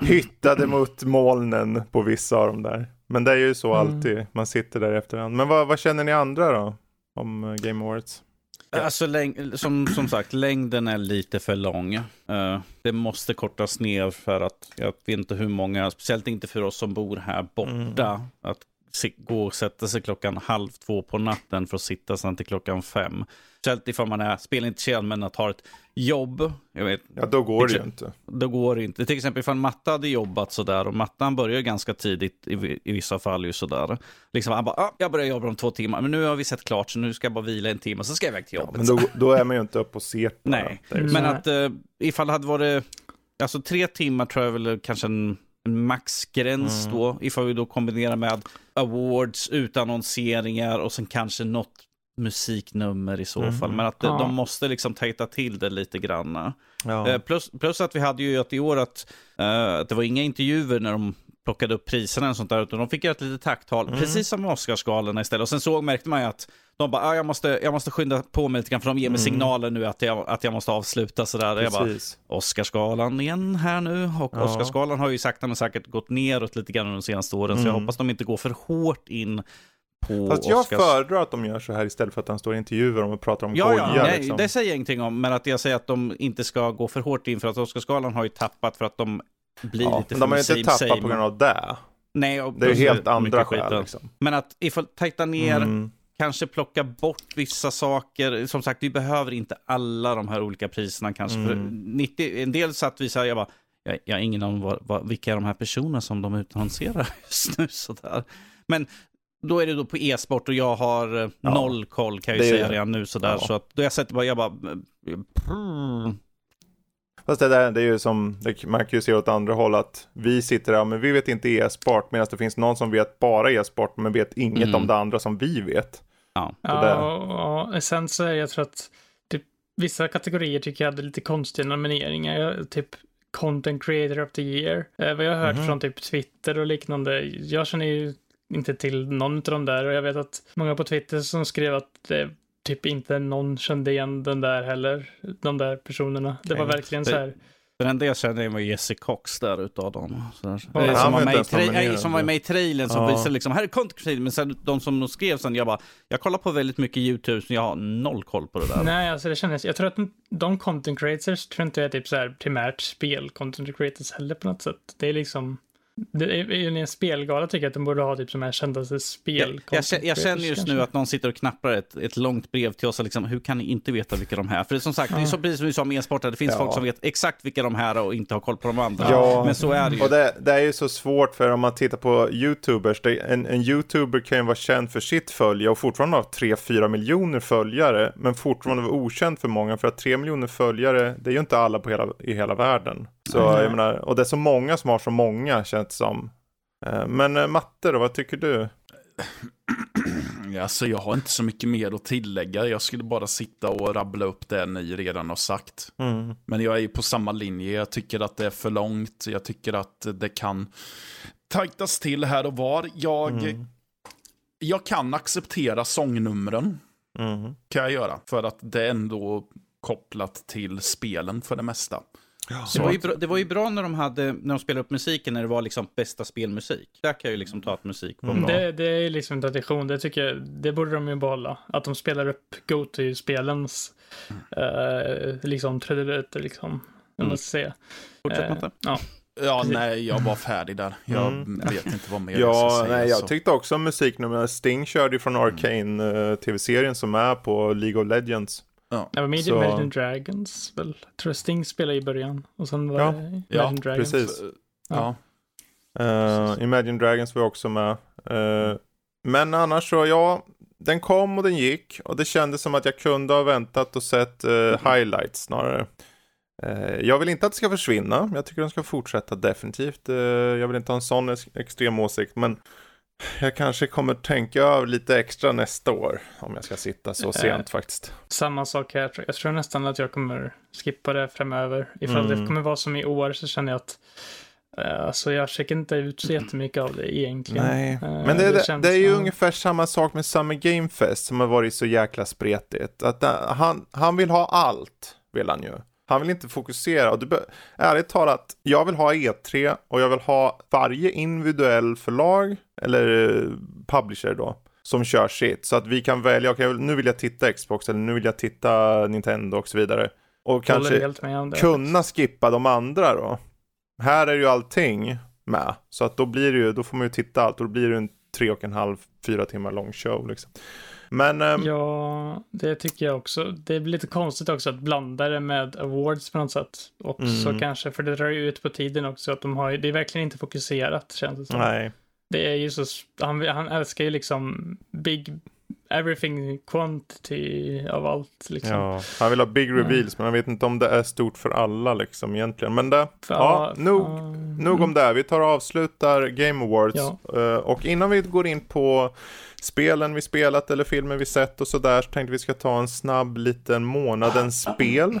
A: hyttade mot molnen på vissa av dem där. Men det är ju så
B: Mm.
A: alltid, man sitter där efterhand. Men vad, vad känner ni andra då? Om eh, Game Awards?
D: Alltså, som, som sagt, längden är lite för lång. Eh, det måste kortas ner för att jag vet inte hur många, speciellt inte för oss som bor här borta, att si- gå och sätta sig klockan halv två på natten för att sitta sen till klockan fem. Speciellt ifall man är spelintresserad men att ha ett jobb. Jag vet,
A: Ja, då går det ju inte.
D: då går det inte. Till exempel ifall Matta hade jobbat sådär och Mattan börjar ganska tidigt i, i vissa fall ju sådär. Liksom han bara, ah, jag börjar jobba om två timmar, men nu har vi sett klart så nu ska jag bara vila en timme, så ska jag iväg till jobbet.
A: Men då, då är man ju inte uppe och ser på
D: Nej, men att eh, ifall det hade varit, alltså tre timmar tror jag väl kanske en maxgräns
A: Mm.
D: då, ifall vi då kombinerar med awards, utannonseringar och sen kanske något musiknummer i så
A: Mhm.
D: fall. Men att eh,
B: Ja.
D: de måste liksom tajta till det lite grann.
A: Ja.
D: Eh, plus, plus att vi hade ju att i år att, eh, att det var inga intervjuer när de plockade upp priserna och sånt där, utan de fick göra ett litet tacktal,
A: Mm.
D: precis som med Oscarsgalorna istället. Och sen så märkte man ju att de bara, ah, jag, måste, jag måste skynda på mig lite grann, för de ger mig
A: Mm.
D: signaler nu att jag, att jag måste avsluta sådär. Jag bara,
A: Precis.
D: Oscarsgalan igen här nu. Och
A: Ja.
D: Oscarsgalan har ju sakta men säkert gått neråt lite grann de senaste åren, så jag
A: Mm.
D: hoppas de inte går för hårt in på
A: Fast jag
D: Oscars...
A: föredrar att de gör så här istället för att han står och intervjuar dem och pratar om
D: Ja, ja,
A: goja.
D: nej,
A: liksom.
D: det säger jag ingenting om, men att jag säger att de inte ska gå för hårt in för att Oscarsgalan har ju tappat för att de blir
A: ja,
D: lite
A: men de har ju inte tappat
D: same.
A: på grund av det.
D: Nej, och
A: Det är ju helt andra skäl. Liksom.
D: Men att ifall tajta ner,
A: Mm.
D: kanske plocka bort vissa saker. Som sagt, vi behöver inte alla de här olika priserna kanske.
A: Mm.
D: 90, en del satt vi så här, jag bara, jag, jag har ingen aning om vad, vad, vilka är de här personerna som de utannonserar just nu. Sådär. Men då är det då på e-sport och jag har eh,
A: Ja.
D: noll koll kan jag ju säga redan nu. Sådär.
A: Ja.
D: Så att då jag sätter bara, jag bara, mm,
A: Fast det där, det är ju som, det, man kan ju se åt andra håll att vi sitter där, men vi vet inte e-sport, medan det finns någon som vet bara e-sport, men vet inget
D: Mm.
A: om det andra som vi vet.
D: ja.
B: Ja, och sen så är jag tror att typ, vissa kategorier tycker jag hade lite konstiga nomineringar. Jag, typ Content Creator of the Year. Eh, vad jag har hört
A: Mhm.
B: från typ Twitter och liknande. Jag känner ju inte till någon av de där och jag vet att många på Twitter som skrev att det typ inte någon kände igen den där heller. De där personerna. Det var verkligen så här.
D: Den enda jag kände igen var Jesse Cox där utav dem. Sådär.
B: Ja,
D: Eh, som,
A: var
D: med i tra- nej, som var
A: så.
D: med i trailern som
A: Ja.
D: visade liksom, här är content creator, men sen de som skrev sen, jag bara, jag kollar på väldigt mycket YouTube, så jag har noll koll på det där.
B: Nej, alltså det kändes, jag tror att de content creators tror inte jag är typ så här primärt spel content creators heller på något sätt. Det är liksom, det är ju en spelgala tycker jag att de borde ha typ som här kändaste spel.
D: Jag, jag, jag känner just
B: kanske.
D: nu att någon sitter och knappar ett, ett långt brev till oss. Liksom, hur kan ni inte veta vilka de här är? För det är som sagt, det är så precis som vi sa med e-sport, det finns
A: Ja.
D: folk som vet exakt vilka de här är och inte har koll på de andra.
A: Ja.
D: Men så är det ju.
A: Och det, det är ju så svårt för om man tittar på YouTubers, det, en, en YouTuber kan ju vara känd för sitt följe och fortfarande ha 3-4 miljoner följare, men fortfarande vara okänd för många, för att 3 miljoner följare, det är ju inte alla på hela, i hela världen. Så
B: Nej.
A: jag menar, och det är så många som har så många, känns det som. Eh, Men eh, Matte då, vad tycker du?
C: Alltså, jag har inte så mycket mer att tillägga. Jag skulle bara sitta och rabbla upp det ni redan har sagt.
A: Mm.
C: Men jag är ju på samma linje. Jag tycker att det är för långt. Jag tycker att det kan tajtas till här och var. Jag,
A: Mm.
C: jag kan acceptera sångnumren.
A: Mm.
C: Kan jag göra. För att det är ändå kopplat till spelen för det mesta.
D: Det var, ju bra, det var ju bra när de, hade, när de spelade upp musiken när det var liksom bästa spelmusik. Där kan jag ju liksom ta att musik var
A: Mm.
D: bra.
B: Det, det är liksom en tradition, det tycker jag, det borde de ju behålla. Att de spelar upp Go-To-spelens eh, liksom trudelutter liksom. Om
C: Mm.
B: man ska säga.
D: Fortsätt
B: Eh,
D: Matte.
B: ja.
C: Ja,
B: Precis.
C: nej, jag var färdig där. Jag
A: Mm.
C: vet inte vad mer jag ska
A: Ja,
C: säga.
A: nej, jag
C: så.
A: tyckte också om musiknummer. Sting körde ju från Arcane eh, tv-serien som är på League of Legends.
C: Ja.
B: Var med
A: Så-
B: Imagine Dragons väl? Tror jag Sting spelade i början. Och sen var
A: Ja.
B: det Imagine
C: Ja,
B: Dragons.
A: precis.
C: Ja.
A: Eh, Imagine Dragons var också med. Eh, men annars så, ja, den kom och den gick. Och det kändes som att jag kunde ha väntat och sett eh, highlights snarare. Eh, jag vill inte att det ska försvinna. Jag tycker den ska fortsätta definitivt. Eh, jag vill inte ha en sån ex- extrem åsikt. Men jag kanske kommer tänka över lite extra nästa år. Om jag ska sitta så
B: Eh,
A: sent faktiskt.
B: Samma sak här. jag. Tror nästan att jag kommer skippa det framöver. Ifall
A: Mm.
B: det kommer vara som i år så känner jag att eh, alltså jag checkar inte ut så jättemycket av det egentligen.
A: Nej,
B: Eh,
A: men det, det,
B: känns-
A: det är ju
B: ja.
A: ungefär samma sak med Summer Game Fest som har varit så jäkla spretigt. Att han, han vill ha allt, vill han ju. Han vill inte fokusera. Och du, ärligt talat, jag vill ha E3 och jag vill ha varje individuell förlag, eller eh, publisher då, som kör sitt. Så att vi kan välja, okej nu vill jag titta Xbox eller nu vill jag titta Nintendo och så vidare. Och kanske kunna skippa de andra då. Här är ju allting med. Så att då blir det ju, då får man ju titta allt och då blir det en tre och en halv, fyra timmar lång show liksom. Men ehm,
B: Ja, det tycker jag också. Det blir lite konstigt också att blanda det med awards på något sätt. Också
A: Mm.
B: kanske, för det drar ju ut på tiden också. Att de har, det är verkligen inte fokuserat känns det som.
A: nej.
B: Det är ju så, han, han älskar ju liksom big, everything quantity av allt liksom.
A: Ja, han vill ha big reveals men jag vet inte om det är stort för alla liksom egentligen. Men det,
B: För-
A: ja, nog,
B: ja,
A: nog om det. Vi tar och avslutar Game Awards.
B: Ja.
A: Eh, och innan vi går in på spelen vi spelat eller filmer vi sett och sådär så tänkte vi ska ta en snabb liten månadens spel.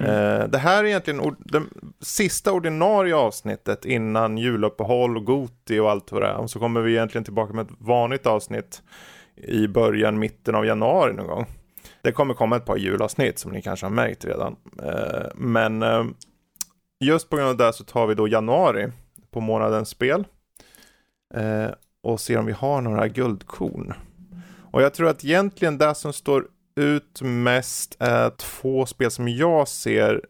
A: Eh, det här är egentligen det sista ordinarie avsnittet innan juluppehåll och Goti och allt vad det är. Och så kommer vi egentligen tillbaka med ett vanligt avsnitt i början, mitten av januari någon gång. Det kommer komma ett par julavsnitt som ni kanske har märkt redan. Eh, men eh, just på grund av det så tar vi då januari på månadens spel. Eh, och ser om vi har några guldkorn. Och jag tror att egentligen det som står ut mest är två spel som jag ser.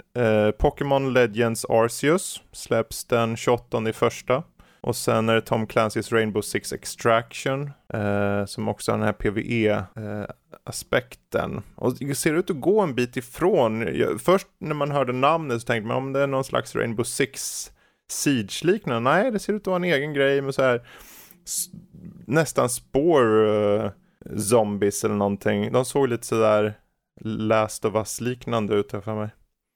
A: Pokémon Legends Arceus släpps den 28 i första. Och sen är det Tom Clancy's Rainbow Six Extraction eh, som också har den här PVE-aspekten. Eh, och det ser ut att gå en bit ifrån. Jag, först när man hörde namnet så tänkte man om det är någon slags Rainbow Six Siege-liknande. Nej, det ser ut att vara en egen grej med så här nästan spår eh, zombies eller någonting. De såg lite sådär Last of Us-liknande ut här för mig.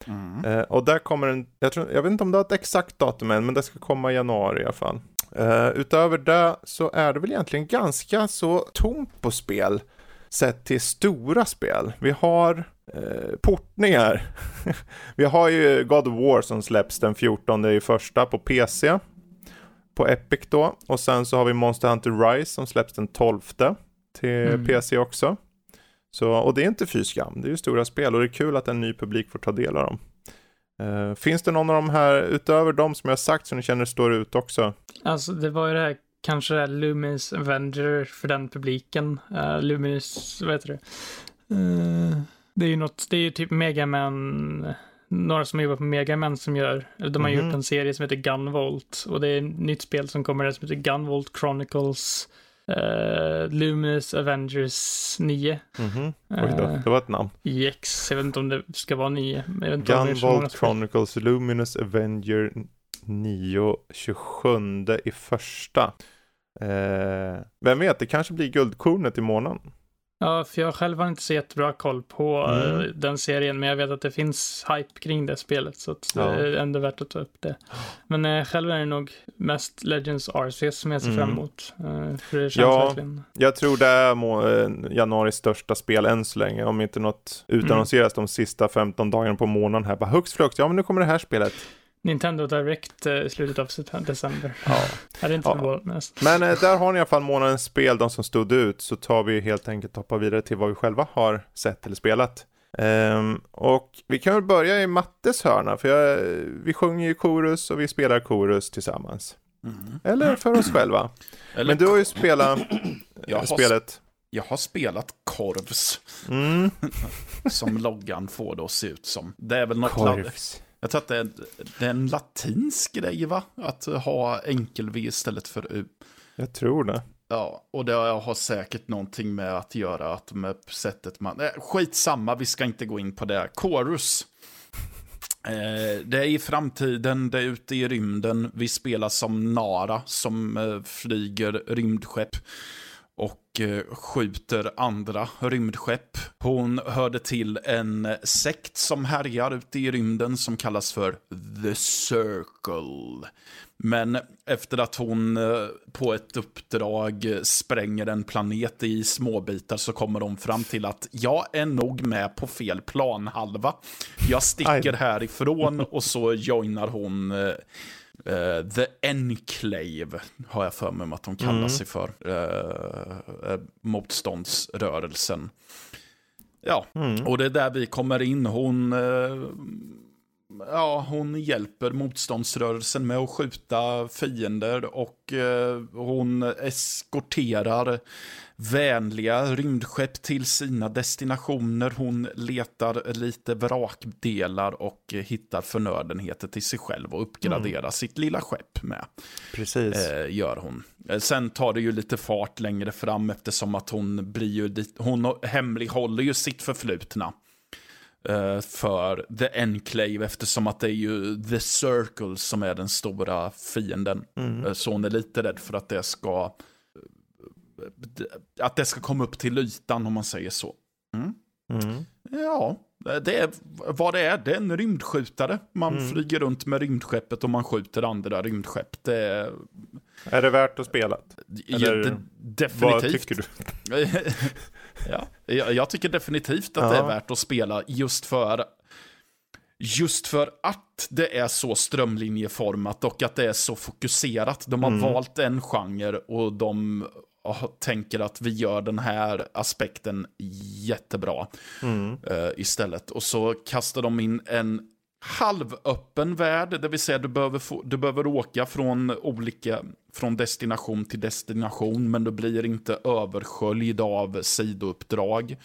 C: Mm.
A: Eh, och där kommer en, jag, tror, jag vet inte om det har ett exakt datum än, men det ska komma i januari i alla fall. Eh, utöver det så är det väl egentligen ganska så tomt på spel sett till stora spel. Vi har eh, portningar. Vi har ju God of War som släpps den 14 i första på PC. På Epic då. Och sen så har vi Monster Hunter Rise som släpps den 12 till
B: Mm.
A: PC också. Så, och det är inte fy skam, det är ju stora spel och det är kul att en ny publik får ta del av dem. Eh, finns det någon av de här, utöver de som jag sagt, som ni känner står ut också?
B: Alltså det var ju det här, kanske det här Lumis Avenger för den publiken. Uh, Lumis, vad heter det? Eh, det är ju något, det är ju typ Megaman några som jobbar på Megaman som gör, eller de har
A: Mhm.
B: gjort en serie som heter Gunvolt. Och det är ett nytt spel som kommer där som heter Gunvolt Chronicles eh, Luminous Avengers 9.
A: Mhm. Oj då, det var ett namn.
B: EX, jag vet inte om det ska vara 9. men Jag vet inte om det är så många
A: Gunvolt. Chronicles Luminous Avenger 9, 27 i första. Eh, vem vet, det kanske blir guldkornet i månaden.
B: Ja, för jag själv har inte så jättebra koll på eh,
A: Mm.
B: den serien, men jag vet att det finns hype kring det spelet, så
A: Ja.
B: det är ändå värt att ta upp det. Men eh, själv är det nog mest Legends Arceus som jag ser
A: Mm.
B: fram emot. Eh, för det känns
A: Ja.
B: verkligen...
A: Jag tror det är må- eh, januaris största spel än så länge, om inte något utannonseras de sista 15 dagarna på månaden här. Bara hux flux, ja men nu kommer det här spelet.
B: Nintendo Direct eh, i slutet av december.
A: Ja.
B: Jag hade inte
A: Ja. Men eh, där har ni i alla fall månadens spel, de som stod ut, så tar vi helt enkelt och hoppar vidare till vad vi själva har sett eller spelat. Ehm, och vi kan väl börja i Mattes hörna, för jag, vi sjunger ju korus och vi spelar korus tillsammans.
C: Mm.
A: Eller för oss själva.
C: Eller,
A: Men du har ju spelat
C: Jag
A: eh,
C: har
A: spelet.
C: jag har spelat korvs,
A: Mm.
C: som loggan får det att se ut som. Det är väl något
A: Korvs.
C: Jag tror att det är, det är en latinsk grej, va? Att ha enkel-V istället för U.
A: Jag tror det.
C: Ja, och det har säkert någonting med att göra att med sättet man... Eh, skitsamma, vi ska inte gå in på det. Chorus. Eh, det är i framtiden, det är ute i rymden. Vi spelar som Nara som eh, flyger rymdskepp och eh, skjuter andra rymdskepp. Hon hörde till en sekt som härjar ute i rymden som kallas för The Circle. Men efter att hon eh, på ett uppdrag eh, spränger en planet i småbitar så kommer de fram till att jag är nog med på fel planhalva. Jag sticker härifrån och så joinar hon eh, The Enclave, har jag för mig att de kallar
A: Mm.
C: sig för. Uh, uh, motståndsrörelsen. Ja,
A: Mm.
C: och det är där vi kommer in. Hon, ja, hon hjälper motståndsrörelsen med att skjuta fiender och hon eskorterar vänliga rymdskepp till sina destinationer. Hon letar lite vrakdelar och hittar förnödenheter till sig själv och uppgraderar sitt lilla skepp med
A: Precis.
C: eh, gör hon. Eh, Sen tar det ju lite fart längre fram eftersom att hon blir ju dit, hon hemlighåller ju sitt förflutna. eh, För The Enclave eftersom att det är ju The Circle som är den stora fienden.
A: Mm.
C: Eh, Så hon är lite rädd för att det ska att det ska komma upp till ytan om man säger så.
A: Mm.
C: Ja, det är vad det är. Det är en rymdskjutare. Man
A: Mm.
C: flyger runt med rymdskeppet och man skjuter andra rymdskepp. Det är
A: Är det värt att spela?
C: Ja, det,
A: Vad
C: definitivt.
A: tycker du?
C: ja, jag, jag tycker definitivt att
A: Ja.
C: det är värt att spela just för Just för att det är så strömlinjeformat och att det är så fokuserat. De har
A: Mm.
C: valt en genre och de ah, tänker att vi gör den här aspekten jättebra
A: Mm.
C: eh, istället. Och så kastar de in en halvöppen värld, det vill säga du behöver, få, du behöver åka från olika, från destination till destination, men du blir inte översköljd av sidouppdrag.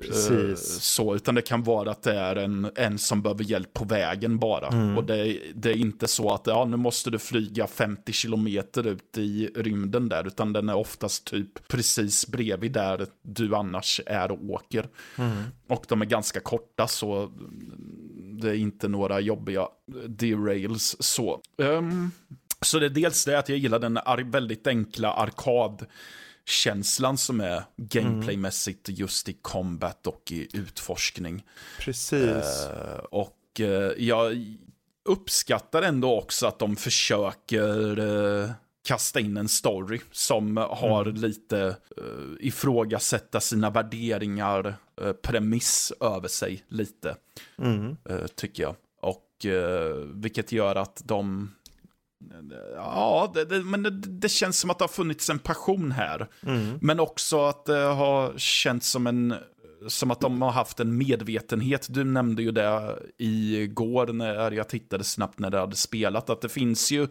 A: Precis.
C: Eh, Så, utan det kan vara att det är en, en som behöver hjälp på vägen bara.
A: Mm.
C: Och det, är- det är inte så att ja, nu måste du flyga 50 kilometer ut i rymden där, utan den är oftast typ precis bredvid där du annars är och åker.
A: Mm.
C: Och de är ganska korta så det är inte några jobbiga derails så. Ehm, så det är dels det att jag gillar den väldigt enkla arkadkänslan som är gameplaymässigt just i combat och i utforskning.
A: Precis.
C: Eh, och eh, jag uppskattar ändå också att de försöker eh, kasta in en story som har lite uh, ifrågasätta sina värderingar, eh, premiss över sig lite,
A: Mm.
C: eh, tycker jag. Och eh, vilket gör att de Ja, det, det, men det, det känns som att det har funnits en passion här.
A: Mm.
C: Men också att det har känts som en som att de har haft en medvetenhet. Du nämnde ju det igår när jag tittade snabbt när det hade spelat. Att det finns ju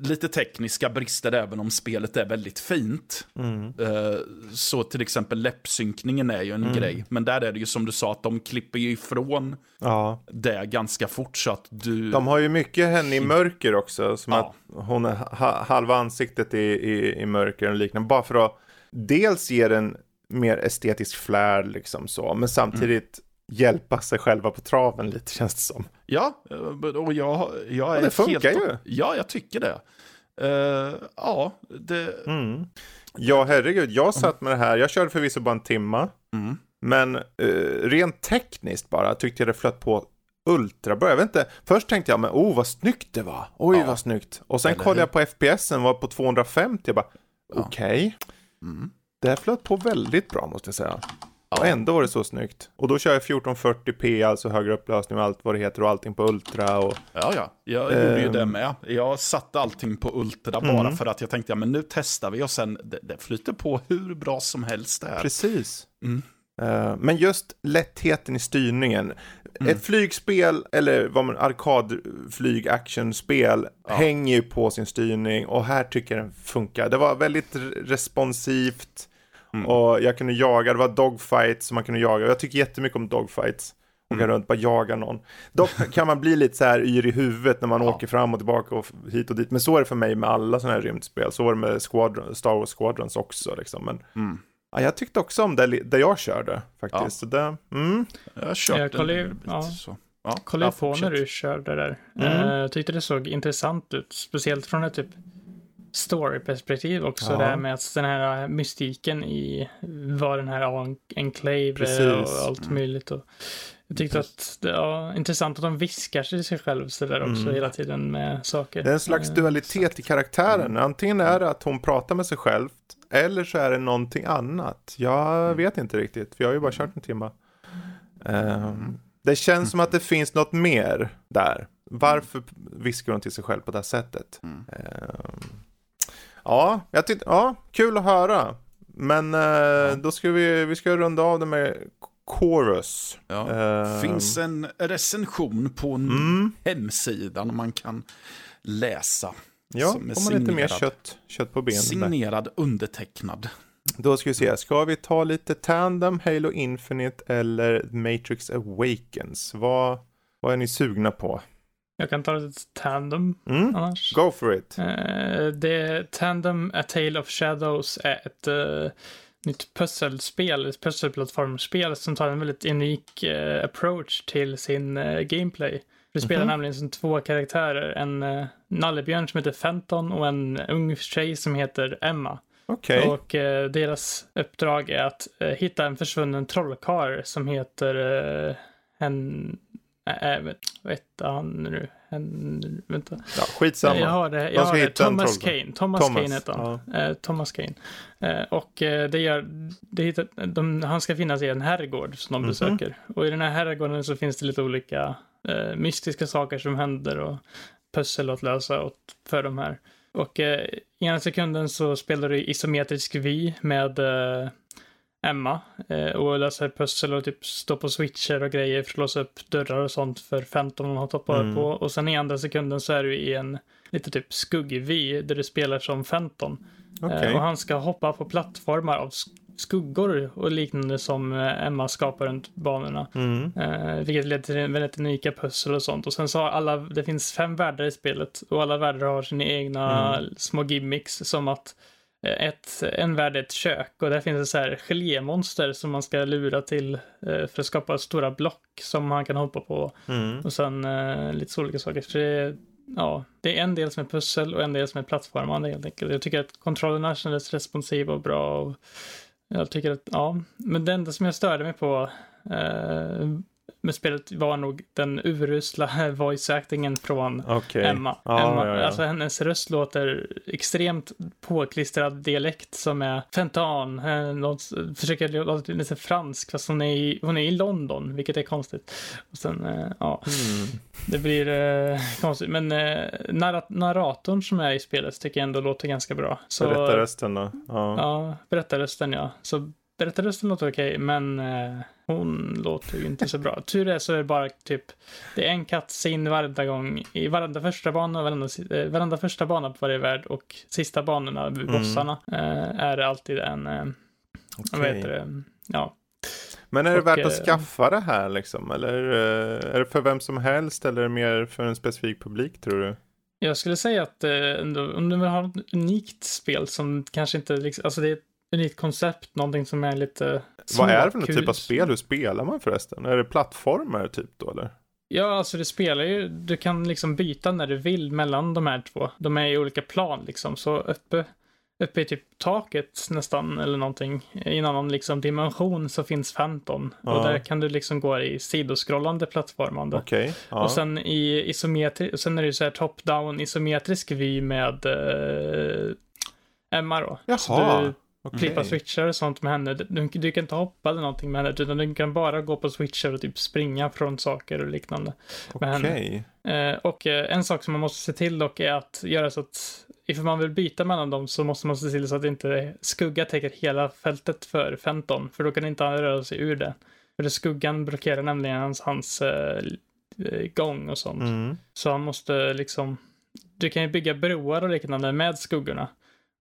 C: lite tekniska brister även om spelet är väldigt fint.
A: Mm.
C: Eh, Så till exempel läppsynkningen är ju en
A: Mm.
C: grej. Men där är det ju som du sa att de klipper ju ifrån
A: Ja.
C: det ganska fort så att du...
A: De har ju mycket henne i mörker också. Som
C: Ja.
A: att hon är ha, halva ansiktet i, i, i mörker och liknande. Bara för att dels ge den mer estetisk flär liksom så. Men samtidigt hjälpa sig själva på traven lite känns det som.
C: Ja, eh, och jag, jag är
A: det funkar
C: helt...
A: ju.
C: Ja, jag tycker det. Eh, ja, det...
A: Mm. Ja, herregud. Jag satt med det här. Jag körde förvisso bara en timma.
C: Mm.
A: Men eh, rent tekniskt bara tyckte jag det flöt på ultrabra. Jag vet inte. Först tänkte jag, men oh vad snyggt det var. Oj
C: Ja.
A: vad snyggt. Och sen
C: Eller
A: kollade
C: hur?
A: jag på FPSen, var på 250. Jag bara,
C: Ja.
A: okej.
C: Mm.
A: Det här flöt på väldigt bra måste jag säga. Och ändå var det så snyggt. Och då kör jag 1440p, alltså högre upplösning och allt vad det heter och allting på ultra och...
C: Ja, ja. Jag gjorde ju
A: Ehm.
C: det med. Jag satte allting på Ultra bara för att jag tänkte, ja men nu testar vi och sen, det, det flyter på hur bra som helst där.
A: Precis.
C: Mm.
A: Eh, men just lättheten i styrningen.
C: Mm.
A: Ett flygspel, eller vad man, arkadflyg actionspel, hänger ju på sin styrning och här tycker jag den funkar. Det var väldigt responsivt
C: Mm.
A: och jag kunde jaga, det var dogfights som man kunde jaga. Jag tycker jättemycket om dogfights. Åka
C: Mm.
A: runt, bara jaga någon. Dock kan man bli lite så här yr i huvudet när man
C: Ja.
A: åker fram och tillbaka och hit och dit. Men så är det för mig med alla sådana här rymdspel. Så var det med Squadron, Star Wars Squadrons också. Liksom. Men
C: Mm.
A: Ja, jag tyckte också om det, det jag körde faktiskt.
C: Ja.
A: Så det, mm.
C: Jag kört
B: Jag kollade
C: en bit,
B: ja.
C: så. Ja,
B: Kolla
C: ja,
B: på när du körde där.
A: Mm.
B: Jag tyckte det såg intressant ut. Speciellt från ett typ story-perspektiv också.
A: Ja.
B: Det här med att den här mystiken i vad den här en- enclave
A: Precis.
B: och allt möjligt. Och jag tyckte att det var intressant att de viskar sig sig själv så där också
A: Mm.
B: hela tiden med saker.
A: Det är en slags
B: Eh,
A: dualitet i karaktären. Antingen är det att hon pratar med sig själv, eller så är det någonting annat. Jag vet inte riktigt, för jag har ju bara kört en timme. Ehm, det känns som att det finns något mer där. Varför viskar hon till sig själv på det här sättet?
C: Mm.
A: Ja, jag tyckte, ja, kul att höra. Men eh, då ska vi, vi ska runda av det med Chorus.
C: Ja.
A: Ehm,
C: finns en recension på
A: Mm.
C: hemsida man kan läsa.
A: Ja,
C: som
A: får man lite mer kött, kött på benen. där.
C: Signerad, undertecknad.
A: Då ska vi se, ska vi ta lite Tandem, Halo Infinite eller Matrix Awakens? Vad, vad är ni sugna på?
B: Jag kan ta lite tandem
A: Mm?
B: annars.
A: Go for it.
B: Eh, det Tandem A Tale of Shadows är ett eh, nytt pusselspel, ett pusselplattformsspel som tar en väldigt unik eh, approach till sin eh, gameplay. Du spelar
A: Mhm.
B: nämligen som två karaktärer, en uh, nallebjörn som heter Fenton och en ung tjej som heter Emma.
A: Okej.
B: Och eh, deras uppdrag är att eh, hitta en försvunnen trollkarl som heter hen... Äh, vet, vad heter han nu? Hen, vänta.
A: Ja, skitsamma.
B: Jag har det.
A: De
B: Jag har det.
A: en
B: Thomas. Kane. Thomas,
A: Thomas,
B: Kane heter han. Eh, Thomas Kane. Eh, och det gör, det hittar, de, han ska finnas i en herrgård som de
A: Mhm.
B: besöker. Och i den här herrgården så finns det lite olika eh, mystiska saker som händer och pussel att lösa åt, för de här. Och eh, i ena sekunden så spelar du isometrisk vy med eh, Emma eh, och löser pussel och typ står på switcher och grejer för att låsa upp dörrar och sånt för 15 hon har toppat
A: Mm.
B: på. Och sen i andra sekunden så är du i en lite typ skuggig vy där du spelar som 15.
A: Okej.
B: Eh, och han ska hoppa på plattformar av sk- skuggor och liknande som eh, Emma skapar runt banorna.
A: Mm.
B: Eh, vilket leder till väldigt unika pussel och sånt. Och sen så har alla, det finns fem världar i spelet och alla världar har sina egna
A: Mm.
B: små gimmicks som att ett, en värld är ett kök och där finns det så här gelémonster som man ska lura till eh, för att skapa stora block som man kan hoppa på.
A: Mm.
B: Och sen eh, lite så olika saker. Så det, är- ja, det är en del som är pussel och en del som är plattformande helt enkelt. Jag tycker att kontrollerna kändes responsiva och bra. Och jag tycker att, ja, men det enda som jag störde mig på eh, med spelet var nog den urusla voice-actingen från
A: Okej.
B: Emma.
A: Ja,
B: Emma.
A: ja, ja.
B: Alltså hennes röst låter extremt påklistrad dialekt som är fentan. Eh, något, försöker låta lite fransk fast hon är, i, hon är i London, vilket är konstigt. Och sen, eh, ja,
A: Mm.
B: det blir eh, konstigt. Men eh, narrat- narratorn som är i spelet tycker jag ändå låter ganska bra. Så,
A: Berätta resten då. Ja.
B: Ja, berättarrösten ja. Så berättarrösten låter okej, men eh, hon låter ju inte så bra. Tur är så är det bara typ, det är en cutscene varenda gång, i varenda första bana och varenda, eh, varenda första bana på varje värld och sista banorna,
A: Mm.
B: bossarna, eh, är det alltid en, eh, vad
A: Okej.
B: heter det, ja.
A: Men är det
B: Och,
A: värt att
B: eh,
A: skaffa det här liksom? Eller eh, är det för vem som helst eller är det mer för en specifik publik tror du?
B: Jag skulle säga att eh, om du vill ha ett unikt spel som kanske inte, liksom, alltså det är unikt koncept, någonting som är lite
A: Vad är det för någon typ av spel? Hur spelar man förresten? Är det plattformar typ då eller?
B: Ja, alltså det spelar ju, du kan liksom byta när du vill mellan de här två. De är i olika plan liksom, så uppe, uppe i typ taket nästan eller någonting, i en annan liksom dimension så finns Phantom.
A: Ja.
B: Och där kan du liksom gå i sidoskrollande plattformande.
A: Okej. Ja.
B: Och sen i isometri, sen är det ju så här top-down isometrisk vy med eh, Emma då.
A: Jaha.
B: Du
A: Okej.
B: klippa switchar och sånt med henne. Du, du kan inte hoppa eller någonting med henne, utan du kan bara gå på switchar och typ springa från saker och liknande.
A: Okej.
B: Eh, och eh, en sak som man måste se till dock är att göra så att ifall man vill byta mellan dem så måste man se till så att inte skugga täcker hela fältet för Fenton, för då kan inte han röra sig ur det. För det skuggan blockerar nämligen hans, hans eh, eh, gång och sånt.
A: Mm.
B: Så han måste liksom, du kan ju bygga broar och liknande med skuggorna.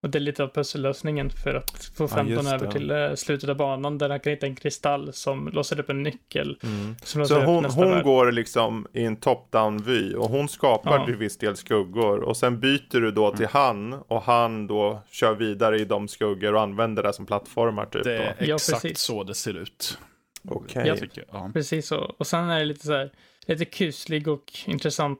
B: Och det är lite av pussellösningen för att få
A: Ja,
B: 15
A: just
B: över
A: det.
B: till eh, slutet av banan där han kan hitta en kristall som låser upp en nyckel.
A: Mm. Så hon, hon
B: värld.
A: går liksom i en top-down vy och hon skapar
B: Ja.
A: till viss del skuggor och sen byter du då till han och han då kör vidare i de skuggor och använder det som plattformar typ
C: Det
A: då.
C: är
B: Ja,
C: exakt
B: precis.
C: så det ser ut.
A: Okej.
C: Tycker, ja.
B: Precis så. Och sen är det lite så här, lite kuslig och intressant,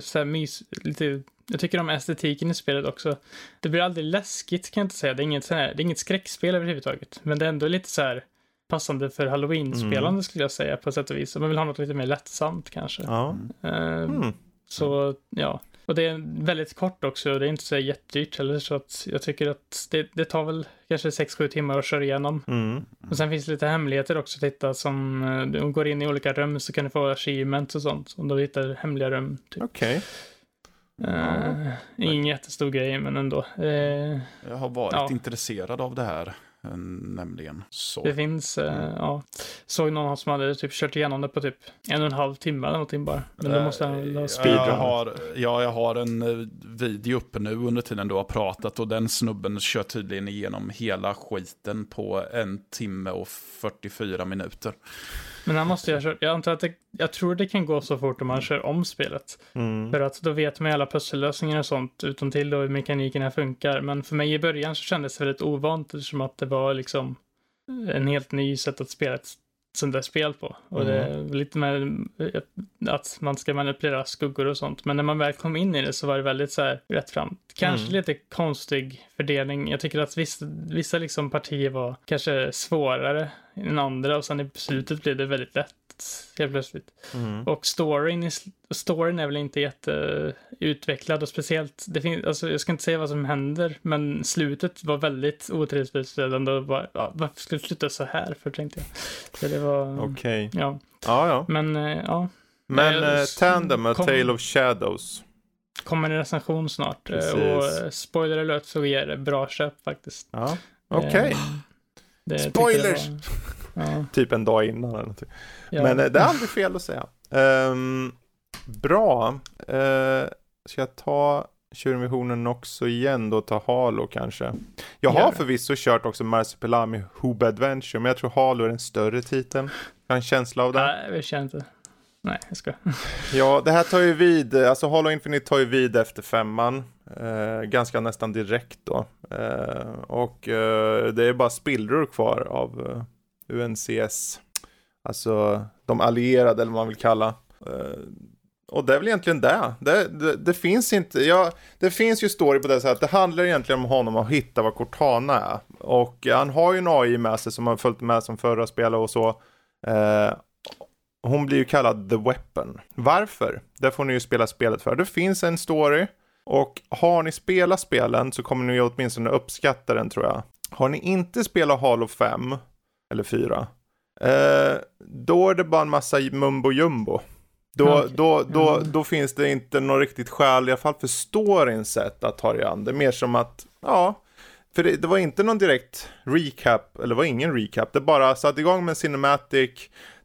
B: så här mys, lite, jag tycker om estetiken i spelet också. Det blir aldrig läskigt kan jag inte säga, det är inget, här, det är inget skräckspel överhuvudtaget. Men det är ändå lite så här passande för halloween-spelande
A: Mm.
B: skulle jag säga på sätt och vis. Om man vill ha något lite mer lättsamt kanske.
A: Ja.
B: Eh,
A: Mm.
B: Så ja, och det är väldigt kort också och det är inte så jättedyrt heller så att jag tycker att det, det tar väl kanske 6-7 timmar att köra igenom.
A: Mm.
B: Och sen finns det lite hemligheter också att hitta som, eh, du går in i olika rum så kan du få achievements och sånt om du hittar hemliga rum. Typ.
A: Okej.
B: Eh, ingen jättestor grej men ändå. Eh,
C: Jag har varit
B: Ja.
C: intresserad av det här, eh, nämligen. Så.
B: det finns, eh, ja. Såg någon som hade typ kört igenom det på typ en och en halv timme eller någonting bara. Men då måste han ha speedrun.
C: jag har, ja, jag har en video uppe nu under tiden du har pratat och den snubben kör tydligen igenom hela skiten på en timme och 44 minuter.
B: Men han måste ju ha kört, jag antar att det, jag tror det kan gå så fort om man kör om spelet.
A: Mm.
B: För att då vet man alla pussellösningar och sånt utom till och hur mekanikerna funkar. Men för mig i början så kändes det väldigt ovant eftersom att det var liksom en helt ny sätt att spela ett sånt där spel på. Och det är lite med eh, att man ska manipulera skuggor och sånt. Men när man väl kom in i det så var det väldigt så här rätt fram. Kanske
A: Mm.
B: lite konstig fördelning. Jag tycker att vissa, vissa liksom partier var kanske svårare än andra och sen i slutet blev det väldigt lätt helt plötsligt.
A: Mm.
B: Och storyn, i storyn är väl inte jätteutvecklad och speciellt, det finns, alltså jag ska inte säga vad som händer, men slutet var väldigt otillfredsställande och bara, ja, varför skulle det sluta så här för tänkte jag. Så det var,
A: Okej.
B: ja,
A: Ja, ja.
B: men eh, ja,
A: Men
B: Eh,
A: eh, Tandem, A
B: kom-
A: Tale of Shadows.
B: kommer en recension snart. eh,
A: Precis.
B: Och spoiler alert så ger det bra köp faktiskt.
A: Ja, okej.
B: Tyckte
A: Spoilers!
B: Ja,
A: Typ en dag innan eller någonting.
B: ja.
A: Men eh, det är aldrig fel att säga. Ehm, bra. Uh, ska jag ta Tjurvisionen också igen då, ta Halo kanske? Jag har förvisso kört också Marsupilami Hub Adventure, men jag tror Halo är den större titeln. Jag har en känsla av det.
B: Nej, jag känner inte. Nej, jag ska.
A: Ja, det här tar ju vid, alltså Halo Infinite tar ju vid efter femman. Eh, ganska nästan direkt då. Eh, och eh, det är bara spillror kvar av eh, UNCS. Alltså de allierade eller vad man vill kalla. Eh, och det är väl egentligen det. Det, det, det finns inte, ja, det finns ju story på det sättet. Det handlar egentligen om honom att hitta vad Cortana är. Och han har ju en AI med sig som har följt med som förra spelare och så. Eh, hon blir ju kallad The Weapon. Varför? Det får ni ju spela spelet för. Det finns en story. Och har ni spelat spelen så kommer ni åtminstone uppskatta den tror jag. Har ni inte spelat Halo 5 eller 4. Eh, då är det bara en massa mumbo jumbo. Då,
B: Okej.
A: då, då,
B: Mm.
A: då finns det inte något riktigt skäl, i alla fall för storyns sätt att ta det an. Det är mer som att, ja, för det, det, var inte någon direkt recap, eller det var ingen recap. Det bara satte igång med Cinematic,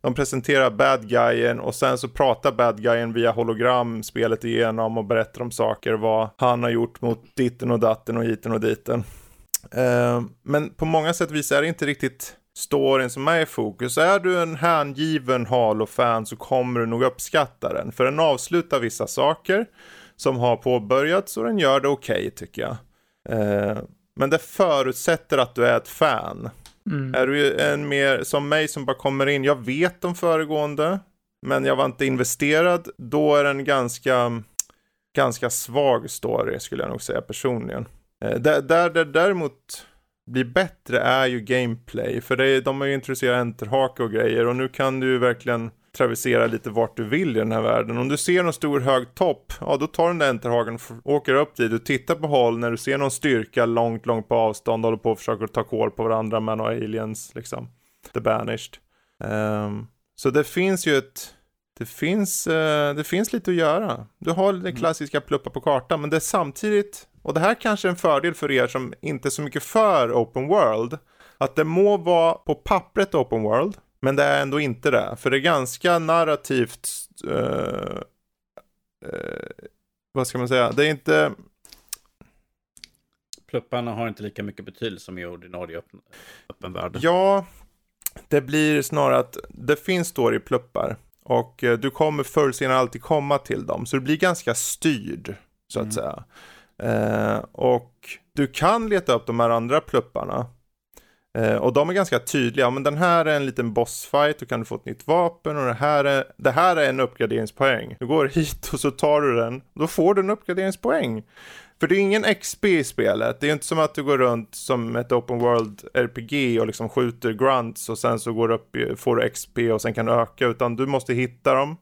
A: de presenterar bad guyen och sen så pratar bad guyen via hologram spelet igenom och berättar om saker, vad han har gjort mot ditten och datten och hiten och diten. Uh, men på många sätt visar det inte riktigt storyn som är i fokus. Är du en hängiven Halo-fan så kommer du nog uppskatta den. För den avslutar vissa saker som har påbörjats och den gör det okej okay, tycker jag. Uh, men det förutsätter att du är ett fan. Mm. Är du en mer som mig som bara kommer in, jag vet de föregående, men jag var inte investerad, då är den ganska, ganska svag story skulle jag nog säga personligen. Eh, där, där det däremot blir bättre är ju gameplay, för det, de har ju introducerat enterhake och grejer och nu kan du ju verkligen travestera lite vart du vill i den här världen. Om du ser någon stor hög topp, ja då tar du den där enterhagen och åker upp dit. Du tittar på håll när du ser någon styrka långt, långt på avstånd, håller på och försöker ta koll på varandra med några aliens liksom. The Banished. Um, så det finns ju ett, det finns, uh, det finns lite att göra. Du har det mm. klassiska pluppa på kartan, men det är samtidigt, och det här kanske är en fördel för er som inte är så mycket för open world, att det må vara på pappret open world, men det är ändå inte det. För det är ganska narrativt. Uh, uh, vad ska man säga? Det är inte...
D: Plupparna har inte lika mycket betydelse som i ordinarie öppen, öppen värld.
A: Ja, det blir snarare att det finns storypluppar. Och uh, du kommer förr eller senare alltid komma till dem. Så du blir ganska styrd, så att mm. säga. Eh, och du kan leta upp de här andra plupparna. Eh, och de är ganska tydliga, men den här är en liten bossfight, då kan du få ett nytt vapen och det här är, det här är en uppgraderingspoäng. Du går hit och så tar du den, då får du en uppgraderingspoäng. För det är ingen XP i spelet, det är inte som att du går runt som ett open world RPG och liksom skjuter grunts och sen så går upp, får du XP och sen kan du öka, utan du måste hitta dem,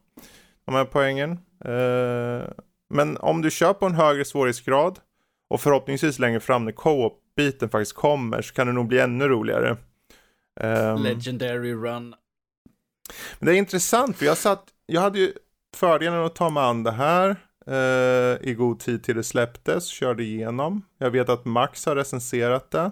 A: de här poängen. Eh, men om du kör på en högre svårighetsgrad och förhoppningsvis längre fram när co-op biten faktiskt kommer så kan det nog bli ännu roligare.
D: Um, Legendary run.
A: Men det är intressant för jag satt, jag hade ju fördelen att ta mig an det här uh, i god tid till det släpptes, körde igenom. Jag vet att Max har recenserat det.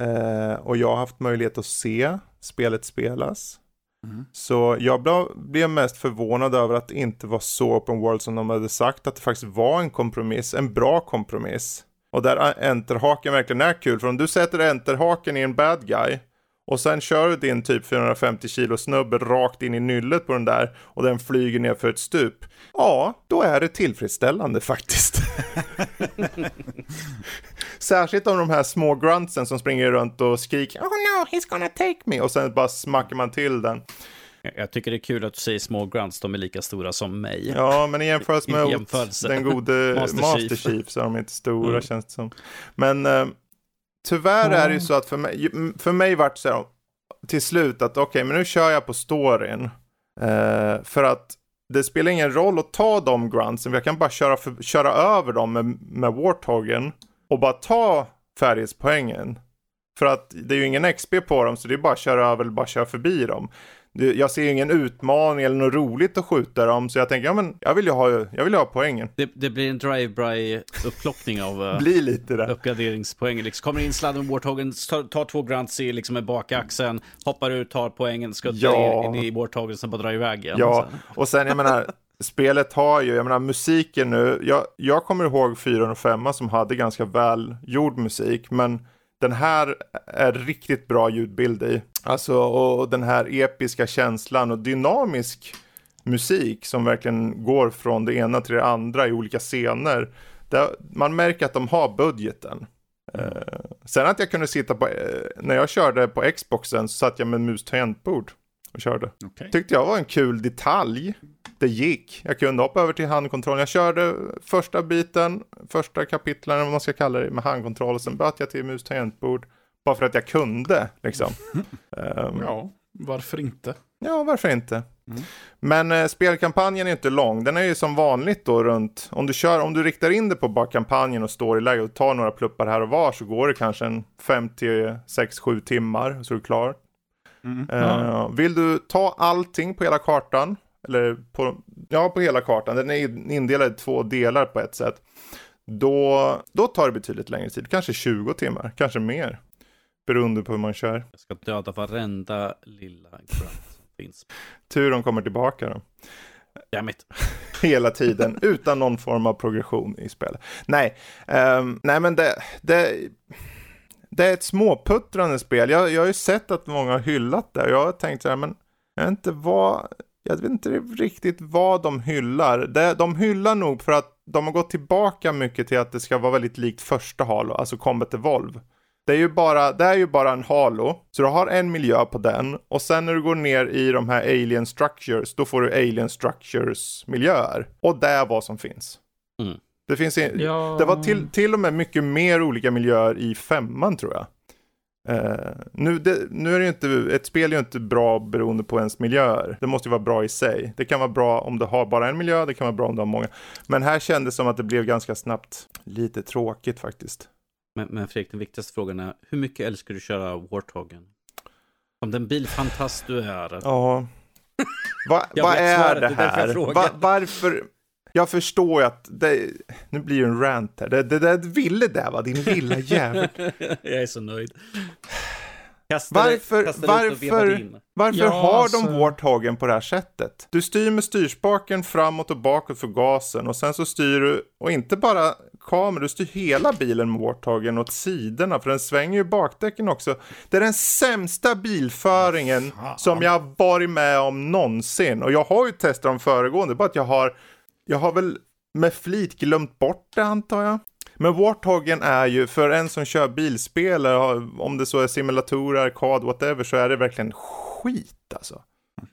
A: Uh, och jag har haft möjlighet att se spelet spelas. Mm. Så jag blev mest förvånad över att det inte var så open world som de hade sagt. Att det faktiskt var en kompromiss, en bra kompromiss. Och där enterhaken verkligen är kul. För om du sätter enterhaken i en bad guy och sen kör du din typ 450 kilo snubbe rakt in i nyllet på den där och den flyger ner för ett stup. Ja, då är det tillfredsställande faktiskt. Särskilt om de här små gruntsen som springer runt och skriker Oh no, he's gonna take me och sen bara smackar man till den.
D: Jag tycker det är kul att du säger små grunts, de är lika stora som mig.
A: Ja, men i jämförelse med jämförelse. den gode Master, Master Chief. Så är de inte stora mm. känns det som. Men eh, tyvärr mm. är det ju så att för mig, för mig vart så här, till slut att okej, okay, men nu kör jag på storyn. Eh, för att det spelar ingen roll att ta de gruntsen, jag kan bara köra, för, köra över dem med, med Warthogen och bara ta färdighetspoängen. För att det är ju ingen XP på dem så det är bara att köra över eller bara köra förbi dem jag ser ingen utmaning eller något roligt att skjuta dem, så jag tänker, ja men jag vill ju ha, jag vill ha poängen.
D: Det, det blir en drive-by upplockning av uh,
A: blir lite det.
D: uppgraderingspoäng. Liksom, kommer in, sladdar med Warthogen, tar, tar två grunts i liksom med bakaxeln, hoppar ut, tar poängen, skuttar ja. in i Warthogen, sen bara drar iväg igen.
A: Ja, och sen, och sen jag menar, spelet har ju, jag menar musiken nu, jag, jag kommer ihåg 4 och 5 som hade ganska väl gjord musik, men den här är riktigt bra ljudbild i. Alltså, och den här episka känslan och dynamisk musik som verkligen går från det ena till det andra i olika scener. Där man märker att de har budgeten. Mm. Uh, sen att jag kunde sitta på, uh, när jag körde på Xboxen så satt jag med mus tangentbord och körde. Okay. Tyckte jag var en kul detalj. Det gick. Jag kunde hoppa över till handkontrollen. Jag körde första biten, första kapitlen, vad man ska kalla det, med handkontroll. Och sen bytte jag till mus tangentbord. Bara för att jag kunde, liksom.
C: um, ja, varför inte?
A: Ja, varför inte? Mm. Men eh, spelkampanjen är inte lång. Den är ju som vanligt då runt, om du kör, om du riktar in det på bara kampanjen och står i läge och tar några pluppar här och var så går det kanske en 50, 6, 7 timmar så är du klar. Mm. Uh, vill du ta allting på hela kartan, eller på, ja, på hela kartan, den är indelad i två delar på ett sätt. då, då tar det betydligt längre tid. Kanske 20 timmar, kanske mer. Beroende på hur man kör.
D: Jag ska döda varenda lilla grunt som finns.
A: Tur de kommer tillbaka då.
D: Dammit.
A: Hela tiden, utan någon form av progression i spelet. Nej, um, nej men det, det, det är ett småputtrande spel. Jag, jag har ju sett att många har hyllat det. Jag har tänkt så här, men jag vet inte vad, jag vet inte riktigt vad de hyllar. Det, de hyllar nog för att de har gått tillbaka mycket till att det ska vara väldigt likt första Halo, alltså Combat Evolve. Det är ju bara, det är ju bara en Halo, så du har en miljö på den och sen när du går ner i de här Alien Structures, då får du Alien Structures miljöer. Och det är vad som finns.
D: Mm.
A: Det finns in,
B: Ja.
A: det var till, till och med mycket mer olika miljöer i femman tror jag. Eh, nu, det, nu är det ju inte, ett spel är ju inte bra beroende på ens miljöer. Det måste ju vara bra i sig. Det kan vara bra om du har bara en miljö, det kan vara bra om du har många. Men här kändes det som att det blev ganska snabbt lite tråkigt faktiskt.
D: Men, men Fredrik, den viktigaste frågan är, hur mycket älskar du köra Warthogen? Som den bilfantast du är.
A: Ja. Va, vad är det här? Va, varför? Jag förstår ju att det, nu blir det en rant här. Det, det, det ville det va, din lilla jävel.
D: jag är så nöjd. Kasta
A: Varför-
D: kasta ut och
A: varför-. Varför
B: Ja,
A: har
B: alltså-
A: de Warthogen på det här sättet? Du styr med styrspaken framåt och bakåt för gasen och sen så styr du, och inte bara kameran, du styr hela bilen med Warthogen åt sidorna för den svänger ju bakdäcken också. Det är den sämsta bilföringen
C: Fan.
A: som jag har varit med om någonsin. Och jag har ju testat de föregående, bara att jag har, jag har väl med flit glömt bort det antar jag. Men Warthogen är ju, för en som kör bilspel, om det så är simulatorer, arkad, whatever, så är det verkligen skit alltså.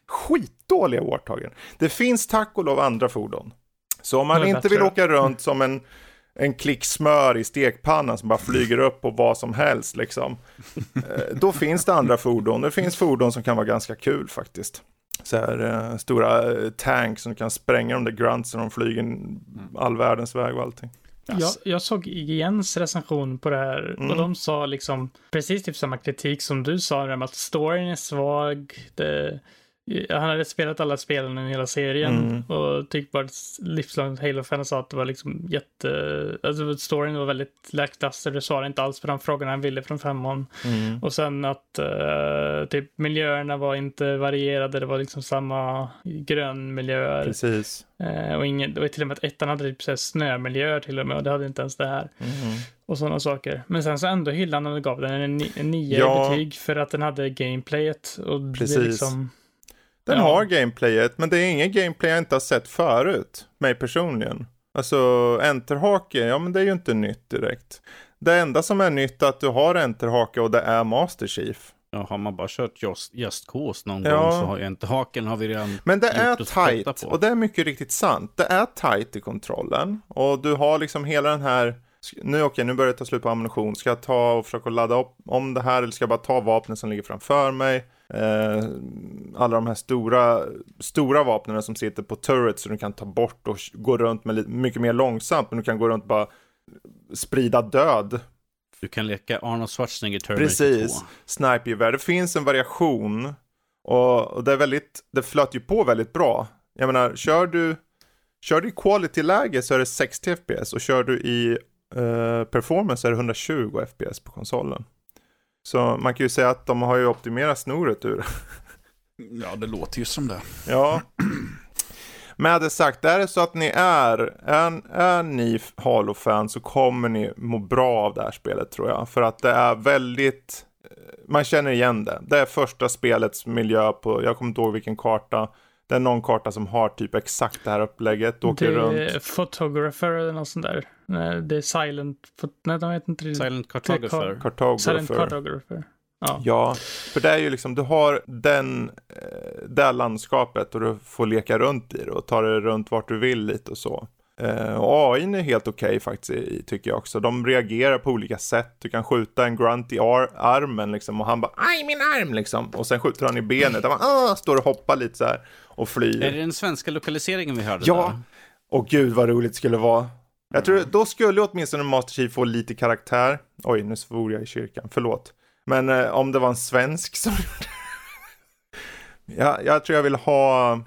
A: Skitdåliga Warthogen. Det finns tack och lov andra fordon. Så om man inte
B: bättre.
A: vill åka runt som en, en klick smör i stekpannan som bara flyger upp på vad som helst liksom. eh, Då finns det andra fordon. Det finns fordon som kan vara ganska kul faktiskt. Så här eh, stora eh, tanks som kan spränga de där gruntsen och de flyger
B: Mm.
A: all världens väg och allting.
B: Jag, jag såg IGNs recension på det här
A: Mm.
B: och de sa liksom precis typ samma kritik som du sa, att storyn är svag. Det, han hade spelat alla spelen i hela serien
A: Mm.
B: och tyckte bara ett livslångt Halo-fan och sa att det var liksom jätte... Alltså storyn var väldigt lackluster, det svarade inte alls på de frågorna han ville från femman.
A: Mm.
B: Och sen att eh, typ miljöerna var inte varierade, det var liksom samma grönmiljöer.
A: Precis.
B: Eh, och ingen, det var till och med att ettan hade typ snömiljöer till och med och det hade inte ens det här.
A: Mm.
B: Och sådana saker. Men sen så ändå hyllan och gav den en, en nio
A: Ja.
B: betyg för att den hade gameplayet. Och Det
A: Precis.
B: är liksom,
A: Den
B: Ja.
A: har gameplayet, men det är ingen gameplay jag inte har sett förut. Mig personligen. Alltså, enterhake, ja men det är ju inte nytt direkt. Det enda som är nytt är att du har enterhake och det är Master Chief.
D: Ja, har man bara kört just, just Cause någon
A: Ja.
D: gång så har ju inte haken har vi redan
A: Men det är tight och det är mycket riktigt sant. Det är tight i kontrollen och du har liksom hela den här nu okej, nu börjar det ta slut på ammunition. Ska jag ta och försöka ladda upp om det här eller ska jag bara ta vapnen som ligger framför mig? Eh, alla de här stora, stora vapnen som sitter på turret så du kan ta bort och gå runt med lite, mycket mer långsamt. Men du kan gå runt och bara sprida död
D: Du kan leka Arnold Schwarzenegger Terminator
A: Precis.
D: 2.
A: Snipergevär. Det finns en variation. Och, och det är väldigt, det flöt ju på väldigt bra. Jag menar, kör du, kör du i quality-läge så är det 60 FPS och kör du i eh, performance är det 120 FPS på konsolen. Så man kan ju säga att de har ju optimerat snoret ur.
C: Ja, det låter ju som det.
A: Ja. Med det sagt, är det så att ni är, är, är ni Halo-fan så kommer ni må bra av det här spelet tror jag. För att det är väldigt, man känner igen det. Det är första spelets miljö på, jag kommer inte ihåg vilken karta. Det är någon karta som har typ exakt det här upplägget. Åker
B: det
A: runt.
B: är photographer eller något sånt där. Nej, det är silent, nej de vet inte riktigt.
D: Silent Cartographer.
B: Silent
A: Cartographer.
B: cartographer. Ja.
A: Ja, för det är ju liksom, du har den, eh, det här landskapet och du får leka runt i det och ta det runt vart du vill lite och så. Eh, och AI är helt okej faktiskt, i, tycker jag också. De reagerar på olika sätt. Du kan skjuta en grunt i ar- armen liksom och han bara aj min arm liksom. Och sen skjuter han i benet och man ah, står och hoppar lite så här och flyr.
D: Är det den svenska lokaliseringen vi hörde
A: Ja.
D: där?
A: Och gud vad roligt det skulle vara. Jag tror, då skulle åtminstone Master Chief få lite karaktär. Oj, nu svor jag i kyrkan, förlåt. Men eh, om det var en svensk som ja, Jag tror jag vill ha,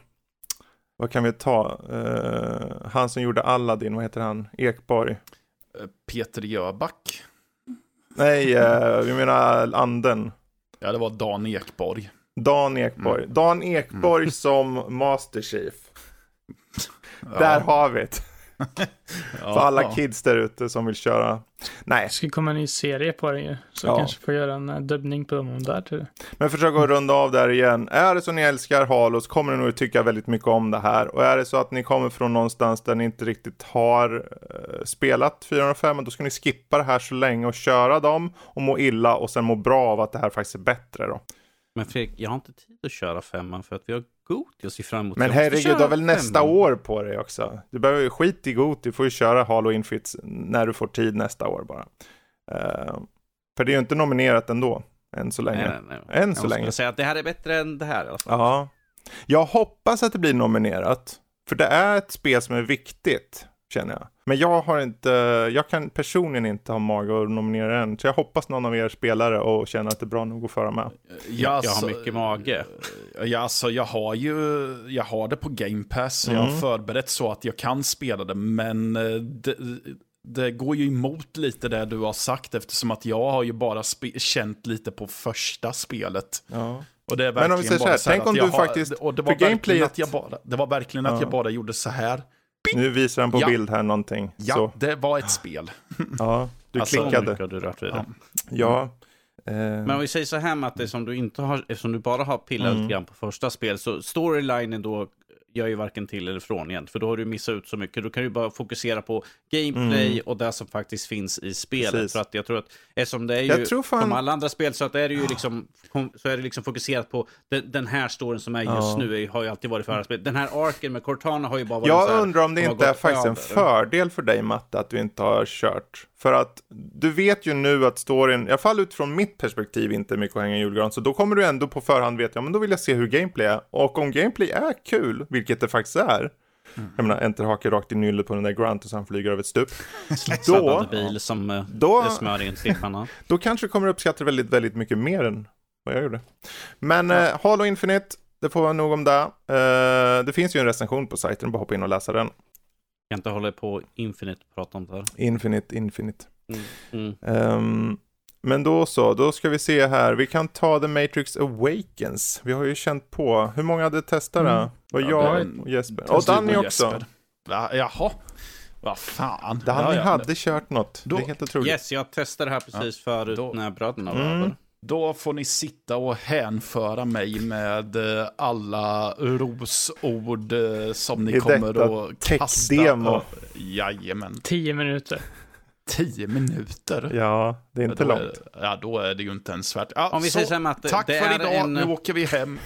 A: vad kan vi ta? Eh, han som gjorde Aladdin, vad heter han? Ekborg.
C: Peter Jöback.
A: Nej, eh, vi menar anden.
C: Ja, det var Dan Ekborg.
A: Dan Ekborg.
C: Mm.
A: Dan Ekborg som Master Chief. Där har vi det. För alla kids där ute som vill köra. Nej,
B: Det ska komma en ny serie på den ju. Så
A: Ja.
B: kanske får göra en eh, dubbning på dem där till
A: men försök att runda av där igen. Är det så ni älskar Halo så kommer ni nog tycka väldigt mycket om det här. Och är det så att ni kommer från någonstans där ni inte riktigt har eh, spelat 405, då ska ni skippa det här så länge och köra dem och må illa och sen må bra av att det här faktiskt är bättre då.
D: Men Fredrik, jag har inte tid att köra femman för att vi har Goti att se fram emot.
A: Men
D: Jag
A: herregud, du har väl nästa
D: femman.
A: år på dig också. Du behöver ju skit i god, du får ju köra Halo Infinite när du får tid nästa år bara. Eh, för det är ju inte nominerat ändå, än så länge.
D: Nej, nej, nej.
A: Än
D: Jag
A: så länge.
D: säga att det här är bättre än det här i alla fall.
A: Ja. Jag hoppas att det blir nominerat. För det är ett spel som är viktigt, känner jag. Men jag har inte, jag kan personligen inte ha mage att nominera än. Så jag hoppas någon av er spelare och känner att det är bra nog att föra med.
D: Jag har mycket mage.
C: Ja, alltså, jag har ju jag har det på Game Pass. så Jag
A: Mm.
C: har förberett så att jag kan spela det. Men eh, det, det går ju emot lite det du har sagt. Eftersom att jag har ju bara känt lite på första spelet.
A: Ja.
C: Och det är
A: Men om vi
C: verkligen
A: säger så här,
C: här
A: tänk om
C: jag
A: du
C: har-
A: faktiskt-
C: Och det var verkligen
A: gameplayet-
C: att jag bara, det var verkligen att
A: Ja.
C: jag bara gjorde så här.
A: Nu visar han på
C: Ja.
A: bild här någonting.
C: Ja,
A: Så,
C: det var ett spel.
A: ja, du
C: Alltså,
D: Så
A: klickade.
D: du rört vid det.
A: Ja. Eh,
D: Men om vi säger så här med att det som du inte har, eftersom du bara har pillat
A: Mm.
D: lite grann på första spel, så storylinen då gör ju varken till eller från igen, för då har du missat ut så mycket. Då kan du bara fokusera på gameplay
A: Mm.
D: och det som faktiskt finns i spelet.
A: Precis.
D: För att jag tror att, eftersom det är
A: Jag
D: ju,
A: fan-
D: som alla andra spel, så att det är det ju liksom, så är det liksom fokuserat på den, den här storyn som är just
A: Ja.
D: nu, har ju alltid varit för alla spel. Den här arken med Cortana har ju bara varit så
A: Jag
D: här,
A: undrar om det inte är faktiskt en fördel för dig Matte att du inte har kört. För att du vet ju nu att storyn, i alla fall utifrån mitt perspektiv, inte är mycket att hänga i julgran. Så då kommer du ändå på förhand veta, ja men då vill jag se hur gameplay är. Och om gameplay är kul, vilket det faktiskt är.
D: Mm.
A: Jag menar, enterhake rakt i nyllet på den där Grant och sen flyger över ett stup.
D: Sladdande bil som eh,
A: då-
D: är smör i en stekpanna.
A: Då kanske du kommer uppskatta det väldigt, väldigt mycket mer än vad jag gjorde. Men eh, Halo Infinite, det får vara nog om det. Eh, det finns ju en recension på sajten, bara hoppa in och läsa den.
D: Jag kan inte hålla på Infinite och prata om det här.
A: Infinite, Infinite.
D: Mm. Mm.
A: Ehm, men då så, då ska vi se här. Vi kan ta The Matrix Awakens. Vi har ju känt på. Hur många hade testat det?
B: Mm.
A: var
C: Ja,
A: jag
C: det-
A: och Jesper. Och Danny också.
C: Jesper? Va, jaha, vad fan.
A: Danny
C: Ja, ja.
A: hade kört något.
C: Då-
A: det är helt otroligt.
D: Yes, jag testade det här precis förut
C: då-
D: när bröderna var
A: Mm.
D: över.
C: Då får ni sitta och hänföra mig med eh, alla rosord eh, som ni
A: I
C: kommer
A: detta
C: att kasta.
A: tech-demo.
C: Ja, Jajamän.
B: Tio minuter.
C: Tio minuter.
A: Ja, det är inte
C: då
A: långt.
C: Är, ja, då är det ju inte ens värt. Ja,
D: Om vi
C: så,
D: säger så det-
C: tack
D: det
C: för
D: är
C: idag,
D: en-
C: nu åker vi hem.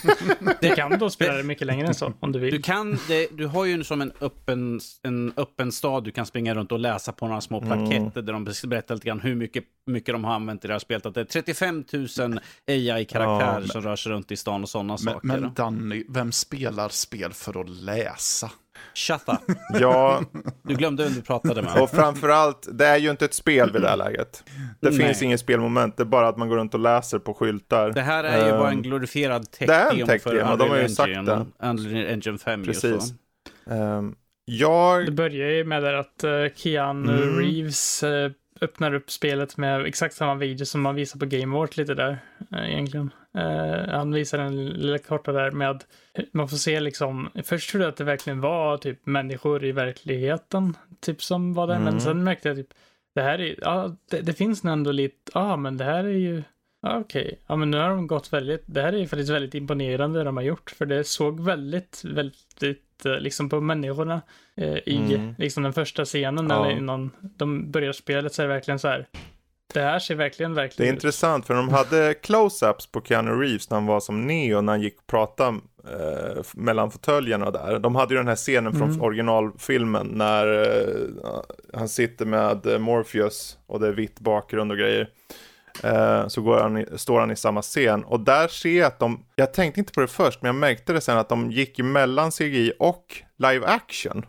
B: Det kan då spela det mycket längre än så, om du vill.
D: Du, kan, det, du har ju som en öppen, en öppen stad du kan springa runt och läsa på några små
A: Mm.
D: plaketter där de berättar lite grann hur mycket, mycket de har använt i det här spelet. Att det är 35 000 AI-karaktärer
A: Ja,
D: som rör sig runt i stan och sådana
C: Men,
D: saker.
C: men Danny, vem spelar spel för att läsa?
D: Shut up.
A: Ja,
D: Du glömde vem du pratade med.
A: och framförallt, det är ju inte ett spel vid det här läget. Det
D: Nej.
A: finns inget spelmoment, det är bara att man går runt och läser på skyltar.
D: Det här är ju bara en
A: Ehm,
D: glorifierad
A: det är en
D: tech-demo, för
A: de har ju sagt
D: Engine, Unreal Engine 5. ju,
A: Precis. ehm, jag...
B: Det börjar ju med det att uh, Keanu
A: Mm.
B: Reeves eh, öppnar upp spelet med exakt samma video som man visar på Game Award lite där, eh, egentligen. Eh, han visar en lilla korta där med, man får se liksom, först trodde jag att det verkligen var typ människor i verkligheten, typ som var där,
A: Mm.
B: men sen märkte jag typ, det här är, ja, det, det finns ändå lite, ja, men det här är ju, okej, ja, men nu har de gått väldigt, det här är ju faktiskt väldigt imponerande de har gjort, för det såg väldigt, väldigt, eh, liksom på människorna eh, i
A: Mm.
B: liksom den första scenen
A: Ja.
B: eller innan de börjar spelet så är det verkligen så här. Det här ser verkligen,
A: Det är
B: verkligen ut.
A: intressant för de hade close-ups på Keanu Reeves när han var som Neo när han gick och pratade eh, mellan fåtöljerna där. De hade ju den här scenen från
B: Mm.
A: originalfilmen när eh, han sitter med eh, Morpheus och det är vitt bakgrund och grejer. Eh, så går han i, står han i samma scen och där ser jag att de, jag tänkte inte på det först men jag märkte det sen att de gick emellan CGI och live action.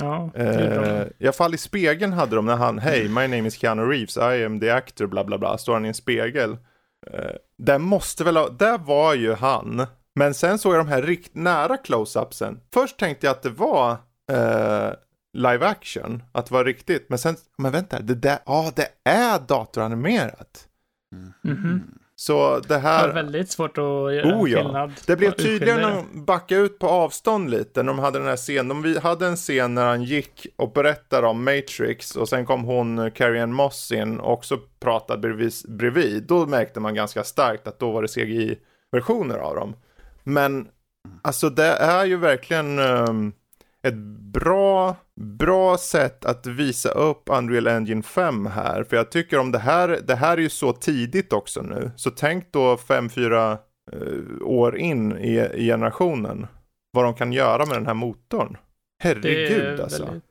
B: Ja, det är bra.
A: Eh, I alla fall i spegeln hade de när han, hej, my name is Keanu Reeves, I am the actor, bla bla bla, står han i en spegel. Uh, där måste väl ha, där var ju han. Men sen såg jag de här rikt nära close-upsen. Först tänkte jag att det var eh, live action, att det var riktigt. Men sen, men vänta, det där, ja det är datoranimerat.
B: Mhm.
A: Så det
B: Det
A: här...
B: var väldigt svårt att göra
A: Oh, ja.
B: skillnad.
A: Det blev tydligare när
B: det.
A: de backade ut på avstånd lite, när de hade den här scenen. De vi- hade en scen när han gick och berättade om Matrix och sen kom hon, Carrie Ann Moss in och också pratade bredvid, bredvid. Då märkte man ganska starkt att då var det CGI-versioner av dem. Men alltså det är ju verkligen ehm, ett bra, bra sätt att visa upp Unreal Engine 5 här. För jag tycker om det här, det här är ju så tidigt också nu. Så tänk då 5-4 eh, år in i, i generationen. Vad de kan göra med den här motorn.
B: Det
A: Herregud
B: är
A: alltså.
B: väldigt-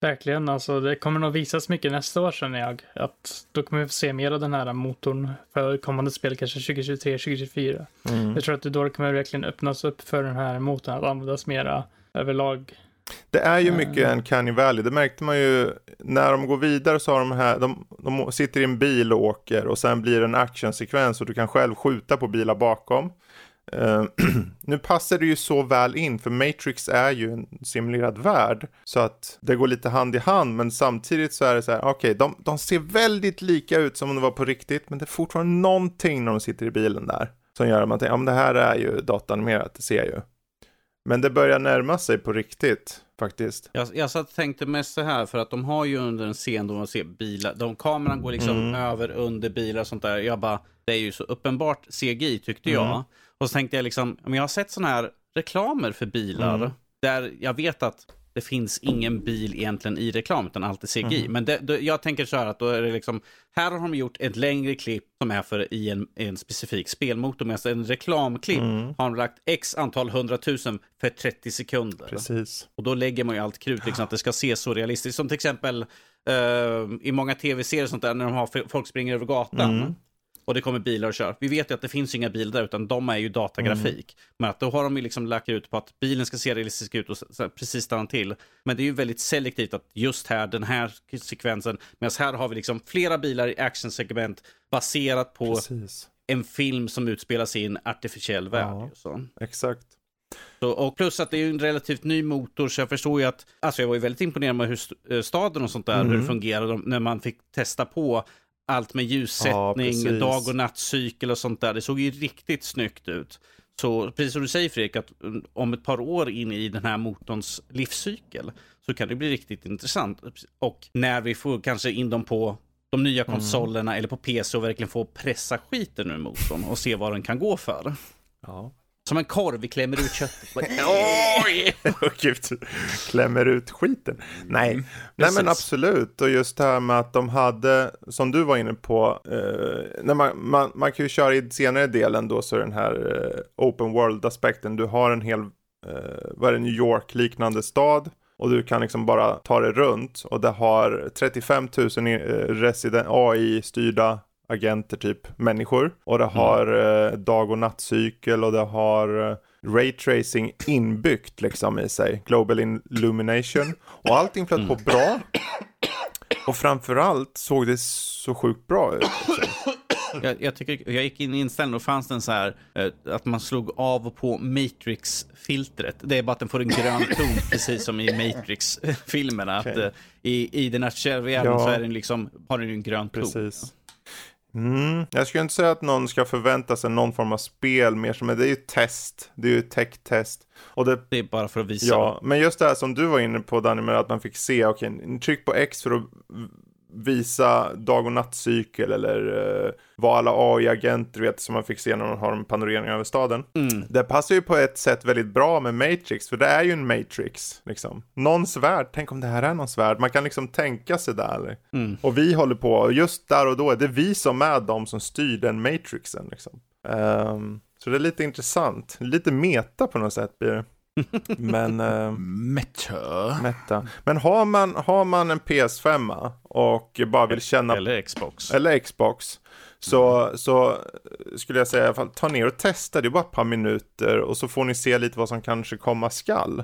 B: Verkligen, alltså det kommer nog visas mycket nästa år känner jag. Att då kommer vi få se mer av den här motorn för kommande spel, kanske 2023, 2024.
A: Mm.
B: Jag tror att det då kommer verkligen öppnas upp för den här motorn att användas mera överlag.
A: Det är ju
B: Eh.
A: mycket en Canny Valley. Det märkte man ju när de går vidare så har de här, de, de sitter i en bil och åker och sen blir det en actionsekvens och du kan själv skjuta på bilar bakom. Eh, nu passar det ju så väl in för Matrix är ju en simulerad värld så att det går lite hand i hand men samtidigt så är det så här, okej, de, de ser väldigt lika ut som om det var på riktigt men det är fortfarande någonting när de sitter i bilen där som gör att man tänker, ja men det här är ju datanimerat, det ser jag ju. Men det börjar närma sig på riktigt faktiskt.
D: Jag, jag satt tänkte mest så här, för att de har ju under en scen då man ser bilar, de, kameran går liksom
A: Mm.
D: över under bilar och sånt där. Jag bara, det är ju så uppenbart CGI tyckte jag.
A: Mm.
D: Och så tänkte jag liksom, men jag har sett sådana här reklamer för bilar,
A: Mm.
D: där jag vet att det finns ingen bil egentligen i reklam, utan allt är CGI.
A: Mm.
D: Men det, då, jag tänker så här att då är det liksom, här har de gjort ett längre klipp som är för i en, en specifik spelmotor, medan en reklamklipp
A: Mm.
D: har de lagt x antal hundratusen för 30 sekunder.
A: Precis.
D: Och då lägger man ju allt krut, liksom, att det ska se så realistiskt. Som till exempel eh, i många tv-serier sånt där, när de har folk springer över gatan.
A: Mm.
D: Och det kommer bilar och kör. Vi vet ju att det finns inga bilar där, utan de är ju datagrafik. Men att då har de ju liksom lagt ut på att bilen ska se realistisk ut och precis stanna till. Men det är ju väldigt selektivt att just här, den här sekvensen, medan här har vi liksom flera bilar i actionsegment baserat på
A: Precis.
D: en film som utspelar sig i en artificiell värld.
A: Ja. Exakt.
D: Så, och plus att det är en relativt ny motor, så jag förstår ju att, alltså jag var ju väldigt imponerad med hur eh, staden och sånt där, hur det
A: Mm.
D: fungerade när man fick testa på allt med
A: Ja,
D: ljussättning,
A: precis.
D: dag och nattcykel och sånt där. Det såg ju riktigt snyggt ut. Så precis som du säger Fredrik, att mm, om ett par år in i den här motorns livscykel så kan det bli riktigt intressant. Och när vi får kanske in dem på de nya
A: Mm.
D: konsolerna eller på PC och verkligen få pressa skiten ur motorn och se vad den kan gå för.
A: Ja.
D: Som en korv, vi klämmer ut köttet.
A: Oj! Gud, klämmer ut skiten. Nej, nej men absolut. Och just det här med att de hade, som du var inne på, eh, när man, man, man kan ju köra i senare delen då så är den här eh, open world-aspekten. Du har en hel, eh, vad är det, New York-liknande stad. Och du kan liksom bara ta det runt. Och det har 35 000 i- eh, resident, AI-styrda agenter, typ människor. Och det har eh, dag och nattcykel och det har eh, raytracing inbyggt liksom i sig. Global illumination. Och allting flöt på bra. Och framförallt såg det så sjukt bra ut. Liksom.
D: Jag, jag, tycker, jag gick in i inställningen och fanns den så här eh, att man slog av och på Matrix-filtret. Det är bara att den får en grön ton, precis som i Matrix-filmerna. Att,
A: Okej.
D: eh, i, I den artificiella världen
A: Ja.
D: så är den liksom, har den en grön ton.
A: Precis. Mm. Jag skulle inte säga att någon ska förvänta sig någon form av spel mer som det är ju test. Det är ju tech-test. Och det
D: Det är bara för att visa.
A: Ja, men just det här som du var inne på Danny, med att man fick se, okej, tryck på X för att visa dag och nattcykel eller uh, vad alla AI-agenter vet som man fick se när man har en panorering över staden.
D: Mm.
A: Det passar ju på ett sätt väldigt bra med Matrix, för det är ju en Matrix, liksom. Någons värld, tänk om det här är någons värld, man kan liksom tänka sig där.
D: Mm.
A: Och vi håller på, och just där och då är det vi som är de som styr den Matrixen, liksom. Ehm, så det är lite intressant, lite meta på något sätt blir det. Men, ehm,
C: Meta.
A: meta. Men har man, har man en PS5 och bara vill känna
D: Eller Xbox.
A: eller Xbox. Så, så skulle jag säga i alla fall, ta ner och testa, det är bara ett par minuter och så får ni se lite vad som kanske komma skall.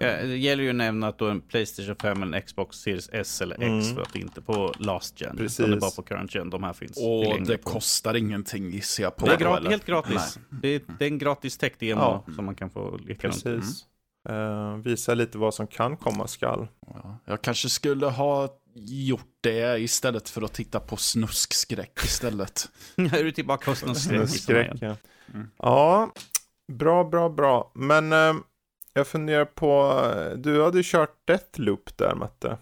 D: Ja, det gäller ju att nämna att då en Playstation 5 eller en Xbox Series S eller X
A: Mm.
D: för att inte på last gen.
A: Precis.
D: Utan det är bara på current gen de här finns.
C: Och det
D: på.
C: kostar ingenting gissar jag på.
D: Det är gra-
C: eller?
D: helt gratis. Det är, det är en gratis tech-demo
A: Ja.
D: som man kan få leka runt.
A: Precis. Uh, visa lite vad som kan komma skall.
C: Ja, jag kanske skulle ha gjort det istället för att titta på snuskskräck istället.
D: är du tillbaka på snuskskräck?
A: Skräck, ja. Mm. ja, bra, bra, bra. Men uh, jag funderar på, du hade kört Deathloop där Matte.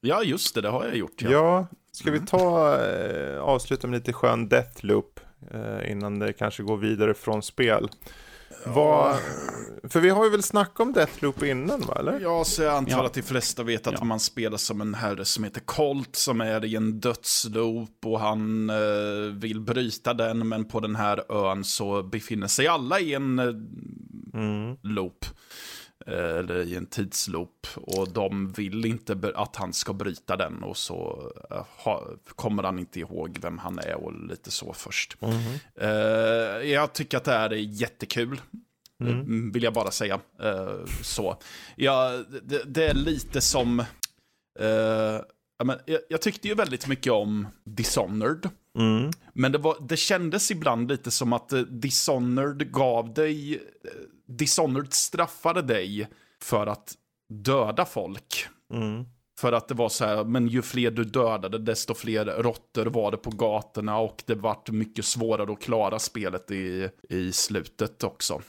C: Ja, just det, det har jag gjort.
A: Ja, ja ska mm. vi ta, uh, avsluta med lite skön Deathloop innan det kanske går vidare från spel? Vad, för vi har ju väl snackat om Deathloop innan va, eller?
C: Ja, så jag antar ja. att de flesta vet att ja. man spelar som en herre som heter Colt, som är i en dödsloop och han eh, vill bryta den, men på den här ön så befinner sig alla i en eh, mm. loop. Eh, eller i en tidsloop. Och de vill inte att han ska bryta den. Och så uh, ha, kommer han inte ihåg vem han är och lite så först. Mm -hmm. uh, jag tycker att det här är jättekul. Mm. Vill jag bara säga. Uh, så. Ja, det, det, är lite som... Jag, jag, tyckte ju väldigt mycket om Dishonored. Mm. Men det, var, det kändes ibland lite som att Dishonored gav dig Dishonored straffade dig för att döda folk. Mm. För att det var så här, men ju fler du dödade, desto fler råttor var det på gatorna och det vart mycket svårare att klara spelet i, i slutet också.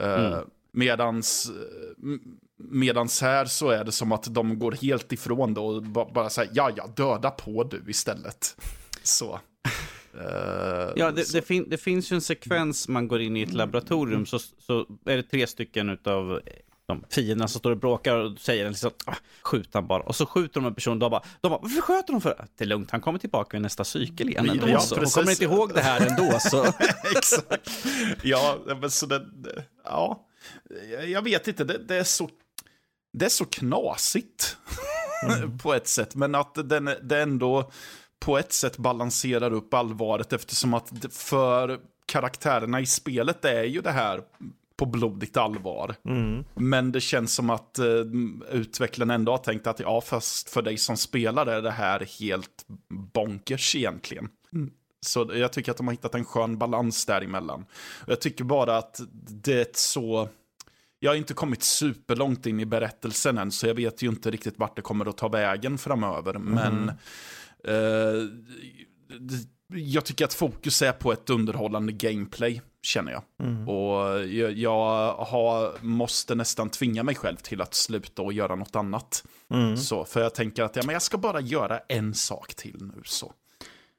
C: Eh, mm. medans, medans här så är det som att de går helt ifrån det och bara säger ja, ja, döda på du istället. Så.
D: Uh, ja, det, det, fin det, finns ju en sekvens man går in i ett laboratorium så, så är det tre stycken av de fienderna som står och bråkar och säger liksom, ah, skjut han bara. Och så skjuter de en person, de bara, de bara varför sköter de för? Det är lugnt, han kommer tillbaka i nästa cykel igen ändå. Ja, så. Och kommer inte ihåg det här ändå så.
C: Exakt. Ja, men så det, ja, jag vet inte, det, det är så, det är så knasigt mm. på ett sätt. Men att den, det ändå på ett sätt balanserar upp allvaret eftersom att för karaktärerna i spelet är ju det här på blodigt allvar. Mm. Men det känns som att uh, utvecklaren ändå har tänkt att ja, fast för dig som spelar är det här helt bonkers egentligen. Mm. Så jag tycker att de har hittat en skön balans däremellan. Jag tycker bara att det är så... Jag har inte kommit superlångt in i berättelsen än, så jag vet ju inte riktigt vart det kommer att ta vägen framöver. Mm. Men jag tycker att fokus är på ett underhållande gameplay, känner jag. Mm. Och jag, jag har, måste nästan tvinga mig själv till att sluta och göra något annat. Mm. Så, för jag tänker att ja, men jag ska bara göra en sak till nu. så.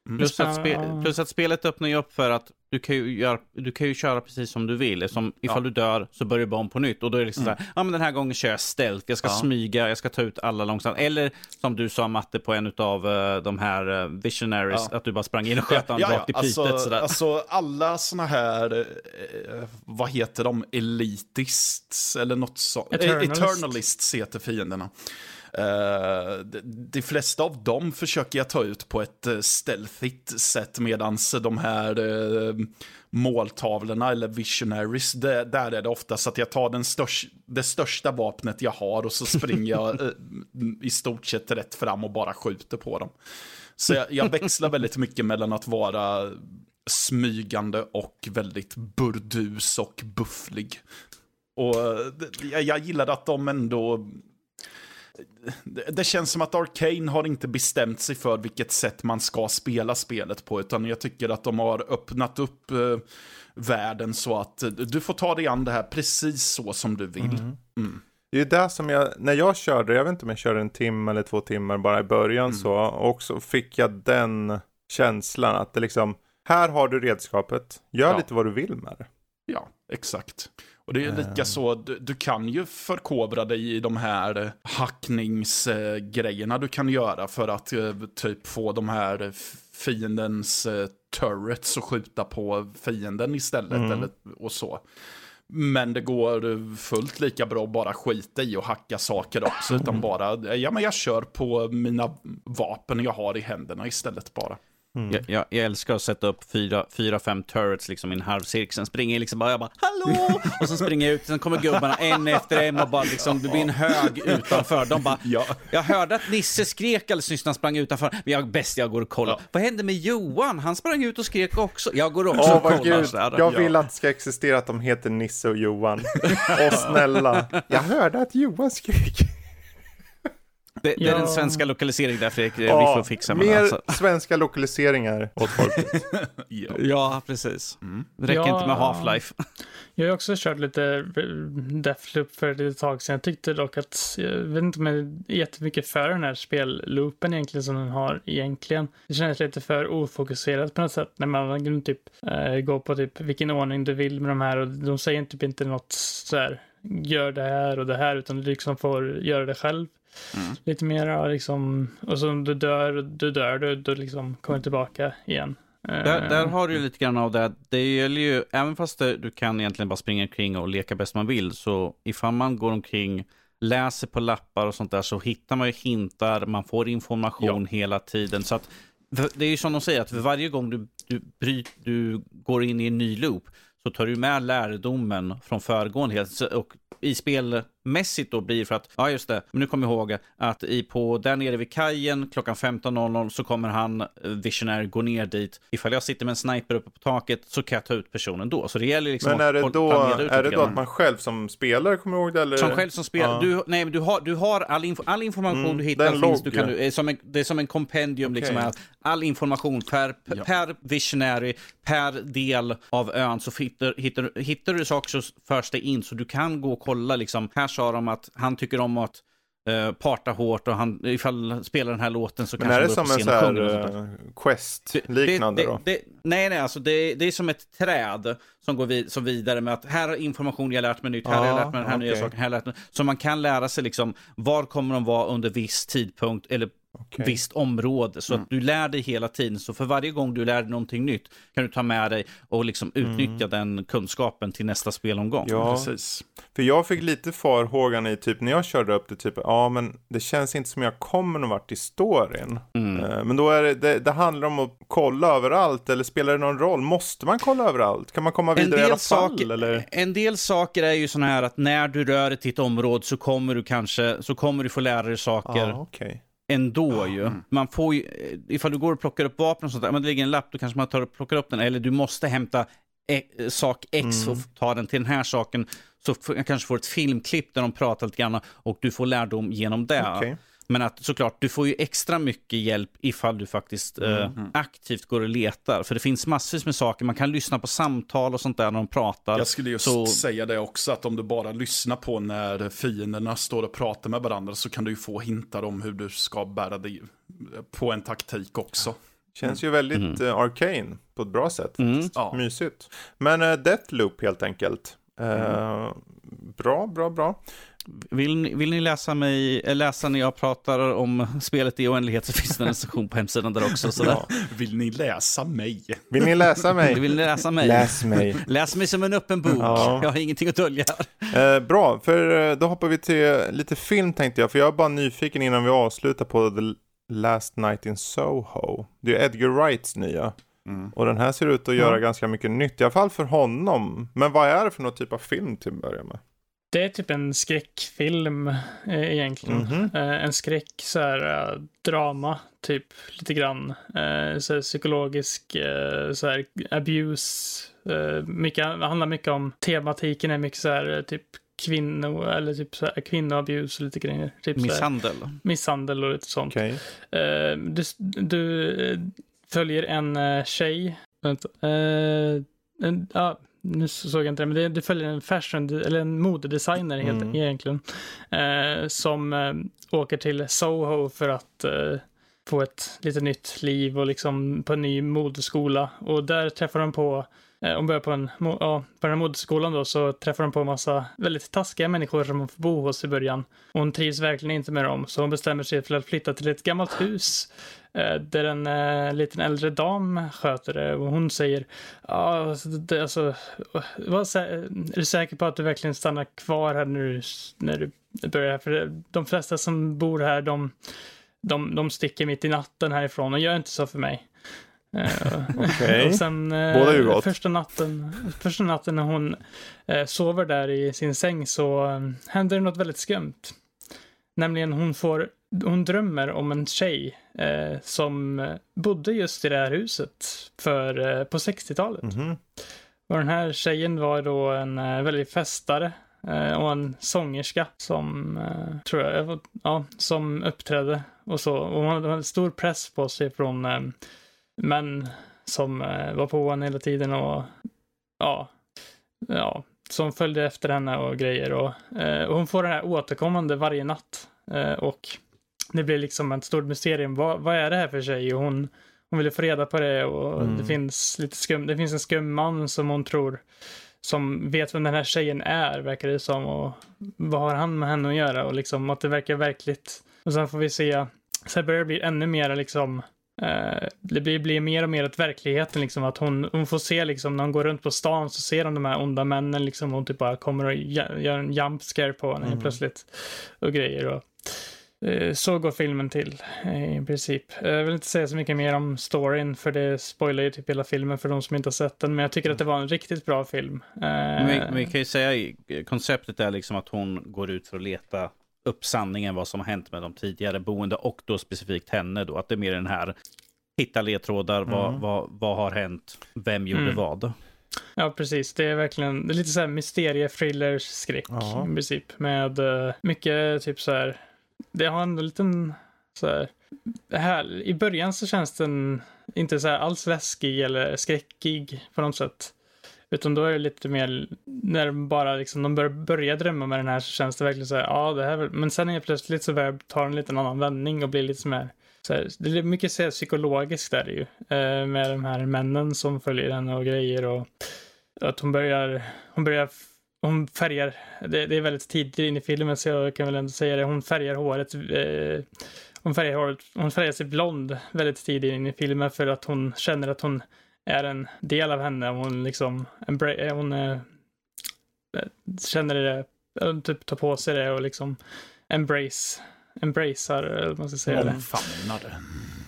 D: Mm. Plus, att spe, plus att spelet öppnar ju upp för att du kan ju, göra, du kan ju köra precis som du vill. Som ifall ja. du dör så börjar du om på nytt. Och då är det liksom mm. så här, ja men den här gången kör jag stealth. Jag ska ja. smyga, jag ska ta ut alla långsamt. Eller som du sa Matte på en av uh, eh, de här uh, visionaries, ja. att du bara sprang in och sköt ja, rakt i
C: alltså,
D: plytet. Sådär.
C: Alltså alla sådana här, uh, vad heter de, elitists eller något sånt. Eternalist. Eternalists heter fienderna. Uh, de, flesta av dem försöker jag ta ut på ett uh, stealthigt sätt medan de här uh, måltavlorna eller visionaries, det, där är det oftast att jag tar den störst, det största vapnet jag har och så springer jag i stort sett rätt fram och bara skjuter på dem. Så jag, jag växlar väldigt mycket mellan att vara smygande och väldigt burdus och bufflig. Och jag, jag gillar att de ändå det känns som att Arcane har inte bestämt sig för vilket sätt man ska spela spelet på, utan jag tycker att de har öppnat upp eh, världen så att du får ta dig an det här precis så som du vill. Mm.
A: Mm. Det är det som jag, när jag körde, jag vet inte om jag körde en timme eller två timmar bara i början mm. så, och så fick jag den känslan att det liksom, här har du redskapet, gör ja. lite vad du vill med det.
C: Ja, exakt. Och det är lika ehm. så, du, du, kan ju förkovra dig i de här hackningsgrejerna du kan göra för att eh, typ få de här fiendens eh, turrets att skjuta på fienden istället. Mm. Eller, och så. Men det går fullt lika bra att bara skita i och hacka saker också. Mm. Utan bara, ja men jag kör på mina vapen jag har i händerna istället bara.
A: Mm.
D: Jag, jag, jag älskar att sätta upp fyra, fyra fem turrets liksom i en halvcirkel. Sen springer jag liksom bara, jag bara hallå! Och sen springer jag ut, sen kommer gubbarna en efter en och bara liksom, det blir en hög utanför. De bara,
C: Ja.
D: jag hörde att Nisse skrek alldeles nyss när han sprang utanför. Men jag, bäst jag går och kollar.
C: Ja.
D: Vad hände med Johan? Han sprang ut och skrek också. Jag går också
A: Åh,
D: och kollar.
A: gud. Jag
C: Ja.
A: vill att det ska existera att de heter Nisse och Johan. Och snälla, jag hörde att Johan skrek.
D: Det, det är den svenska lokaliseringen där Fredrik, vi får fixa med
A: mer
D: alltså.
A: svenska lokaliseringar åt folket.
C: Ja.
D: Precis.
C: Mm.
D: Det räcker
B: Ja.
D: inte med Half-Life.
B: Jag har också kört lite Deathloop för ett litet tag sedan. Jag tyckte dock att, jag vet inte om jag är jättemycket för den här spelloopen egentligen som den har egentligen. Det känns lite för ofokuserat på något sätt när man kan typ eh, gå på typ vilken ordning du vill med de här och de säger typ inte något så här gör det här och det här utan du liksom får göra det själv.
D: Mm.
B: Lite mer liksom, och så om du dör, du dör du, du liksom kommer tillbaka igen.
D: Där,
B: Eh,
D: där har du ju lite grann av det. Det gäller ju, även fast det, du kan egentligen bara springa omkring och leka bäst man vill, så ifall man går omkring, läser på lappar och sånt där, så hittar man ju hintar, man får information hela tiden. Så att, det är ju som de säger, att varje gång du, du, bryt, du går in i en ny loop, så tar du med lärdomen från föregående. Och i spelmässigt då blir för att, ja just det, men nu kommer jag ihåg att i på, där nere vid kajen klockan 15.00 så kommer han, eh, Visionary, gå ner dit. Ifall jag sitter med en sniper uppe på taket så kan jag ta ut personen då. Så det gäller liksom
A: Men är det
D: att
A: då,
D: planera ut
A: är det då att man själv som spelare kommer ihåg det? Eller?
D: Som själv som spelar,
A: Ja.
D: du, nej, men du, har, du har all, info, all information
A: Mm,
D: du hittar finns, du kan,
A: ja.
D: du, är som en, det är som en kompendium, liksom,
A: Okej.
D: här. all information per,
C: Ja.
D: per visionary, per del av ön, så hittar, hittar, hittar du saker så förs det in, så du kan gå och kolla, liksom, här sa de att han tycker om att eh, parta hårt och han, ifall spelar den här låten så
A: Men
D: kanske
A: är det
D: han går
A: som
D: upp
A: en
D: på
A: så
D: scen och sjunger och sånt
A: här
D: där.
A: eh, quest-liknande
D: det,
A: då?
D: det, det, nej, nej, alltså det, det är som ett träd som går vid, som vidare med att här är information jag lärt mig nytt, här har jag
A: Ja,
D: lärt mig den här nya
A: okej.
D: saken, här har jag lärt mig. Så man kan lära sig liksom, var kommer de vara under viss tidpunkt eller
A: Okej.
D: visst område. Så att du lär dig hela tiden. Så för varje gång du lär dig någonting nytt kan du ta med dig och liksom utnyttja den kunskapen till nästa spelomgång.
A: Mm. Ja,
C: Precis.
A: för jag fick lite farhågan i typ när jag körde upp det, typ, ja men det känns inte som jag kommer någon vart i storyn.
D: Mm.
A: Eh, Men då är det, det, det handlar om att kolla överallt, eller spelar det någon roll? Måste man kolla överallt? Kan man komma
D: En
A: vidare i alla fall?
D: saker,
A: Eller?
D: en del saker är ju sådana här att när du rör dig till ett område så kommer du kanske så kommer du få lära dig saker
A: Ja, okej.
D: Ändå ju. Man får ju, ifall du går och plockar upp vapen och sånt där, men det ligger en lapp, då kanske man tar och plockar upp den. Eller du måste hämta e- sak X och ta den till den här saken. Så jag kanske får ett filmklipp där de pratar lite grann och du får lärdom genom det.
A: Okej.
D: Men att såklart, du får ju extra mycket hjälp ifall du faktiskt eh, aktivt går och letar. För det finns massvis med saker, man kan lyssna på samtal och sånt där när de pratar.
C: Jag skulle just
D: Så-
C: säga det också, att om du bara lyssnar på när fienderna står och pratar med varandra så kan du ju få hintar om hur du ska bära dig på en taktik också.
A: Känns ju väldigt eh, arcane på ett bra sätt.
D: Mm.
C: Ja.
A: Mysigt. Men uh, Deathloop helt enkelt. Eh, Bra, bra, bra.
D: Vill ni, vill ni läsa, mig, eh, läsa när jag pratar om spelet i oändlighet så finns det en recension på hemsidan där också. Så
A: Ja.
C: Vill ni läsa mig?
A: Vill ni läsa mig?
D: Vill ni läsa mig?
A: Läs mig.
D: Läs mig som en öppen bok.
A: Ja.
D: Jag har ingenting att dölja.
A: Eh, bra, för eh, då hoppar vi till lite film tänkte jag. För jag är bara nyfiken innan vi avslutar på The Last Night in Soho. Det är Edgar Wrights nya.
C: Mm.
A: Och den här ser ut att göra
B: Ja.
A: ganska mycket nytt, i alla fall för honom. Men vad är det för någon typ av film till att börja med?
B: Det är typ en skräckfilm eh, egentligen.
A: Mhm.
B: Eh, en skräck, så här, eh, drama, typ lite grann. Eh, så här, psykologisk, eh, så här, abuse. Eh, mycket, handlar mycket om, tematiken är mycket så här, typ kvinno, eller typ så här, kvinnoabuse och lite grejer. Typ så här,
D: Misshandel.
B: misshandel och lite sånt. Eh, du, du följer en tjej. Vänta. En, ja, nu såg jag inte det, men det, du följer en fashion, eller en modedesigner helt
A: Mm.
B: egentligen. eh, som eh, åker till Soho för att eh, få ett lite nytt liv och liksom på en ny modeskola. Och där träffar de på eh, Hon börjar på, en, ja, på den här modeskolan då så träffar de på en massa väldigt taskiga människor som hon får bo hos i början. Och hon trivs verkligen inte med dem så hon bestämmer sig för att flytta till ett gammalt hus där en eh, liten äldre dam sköter det och hon säger ja, alltså, det, alltså, sä- är du säker på att du verkligen stannar kvar här du, när du börjar? För de flesta som bor här de, de, de sticker mitt i natten härifrån och gör inte så för mig. Eh,
A: Okej.
B: och sen eh,
A: Båda ju gott.
B: första natten, första natten när hon eh, sover där i sin säng så eh, händer det något väldigt skumt. Nämligen hon får, hon drömmer om en tjej eh, som bodde just i det här huset för, eh, på 60-talet.
A: Mhm.
B: Och den här tjejen var då en eh, väldigt festare eh, och en sångerska som, eh, tror jag, ja, som uppträdde och så. Och hon hade stor press på sig från eh, män som var på henne hela tiden och ja, ja, som följde efter henne och grejer. Och, och hon får den här återkommande varje natt. Och det blir liksom ett stort mysterium. Vad, vad är det här för tjej? Och hon, hon ville få reda på det och
A: Mm.
B: det finns lite skum, det finns en skum man som hon tror som vet vem den här tjejen är, verkar det som. Och vad har han med henne att göra? Och liksom att det verkar verkligt. Och sen får vi se, sen börjar det bli ännu mer liksom eh, det blir, blir mer och mer ett verkligheten liksom att hon, hon får se liksom när hon går runt på stan så ser hon de här onda männen liksom hon typ bara kommer och gö- gör en jump scare på henne helt plötsligt och grejer och så går filmen till eh, i princip. Eh, Jag vill inte säga så mycket mer om storyn för det spoilar ju typ hela filmen för de som inte har sett den men jag tycker att det var en riktigt bra film. Eh,
D: Men vi, vi kan ju säga konceptet är liksom att hon går ut för att leta upp sanningen vad som har hänt med de tidigare boende och då specifikt henne då. Att det är mer den här hitta ledtrådar, vad, vad, vad har hänt, vem gjorde
B: Mm.
D: vad.
B: Ja, precis. Det är verkligen det är lite så här mysterie thriller skräck
A: Ja.
B: i princip. Med eh, mycket typ så här. Det har en liten så här. Här. I början så känns den inte så här alls läskig eller skräckig på något sätt. Utan då är det lite mer när de bara liksom de bör, börjar drömma med den här så känns det verkligen så här. Ja, det här. Men sen är plötsligt så börjar ta en liten annan vändning och blir lite mer så här, det är mycket så här, psykologiskt där ju. Eh, med de här männen som följer henne och grejer och att hon börjar, hon börjar, hon färgar, det, det är väldigt tidigt in i filmen så jag kan väl ändå säga det, hon färgar håret, eh, hon färgar håret, hon färgar sig blond väldigt tidigt in i filmen för att hon känner att hon är en del av henne, hon liksom, eh, hon eh, känner det, eh, typ tar på sig det och liksom embrace, embracear, eller vad man ska säga det
C: Omfamnade.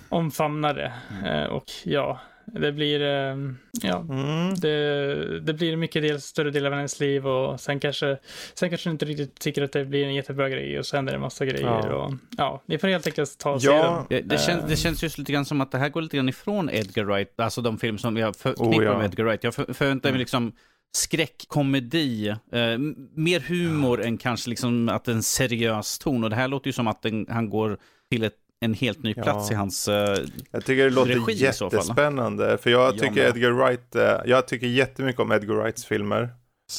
B: omfamnar det. Eh, och ja, det blir, eh, ja,
A: Mm.
B: det, det blir mycket del, större del av hennes liv och sen kanske, sen kanske hon inte riktigt tycker att det blir en jättebra grej och så händer det en massa grejer
A: Ja.
B: och ja, ni får helt enkelt ta och se
A: Ja.
B: den.
D: Det, det, känns, det känns just lite grann som att det här går lite grann ifrån Edgar Wright, alltså de filmer som jag förknippar
A: Oh, ja.
D: med Edgar Wright. Jag för, förväntar mig liksom skräckkomedi, eh, mer humor än kanske liksom att en seriös ton. Och det här låter ju som att den, han går till ett, en helt ny
A: Ja.
D: plats i hans... Eh,
A: Jag tycker det låter
D: Regi
A: jättespännande. För jag tycker
C: med.
A: Edgar Wright, eh, jag tycker jättemycket om Edgar Wrights filmer.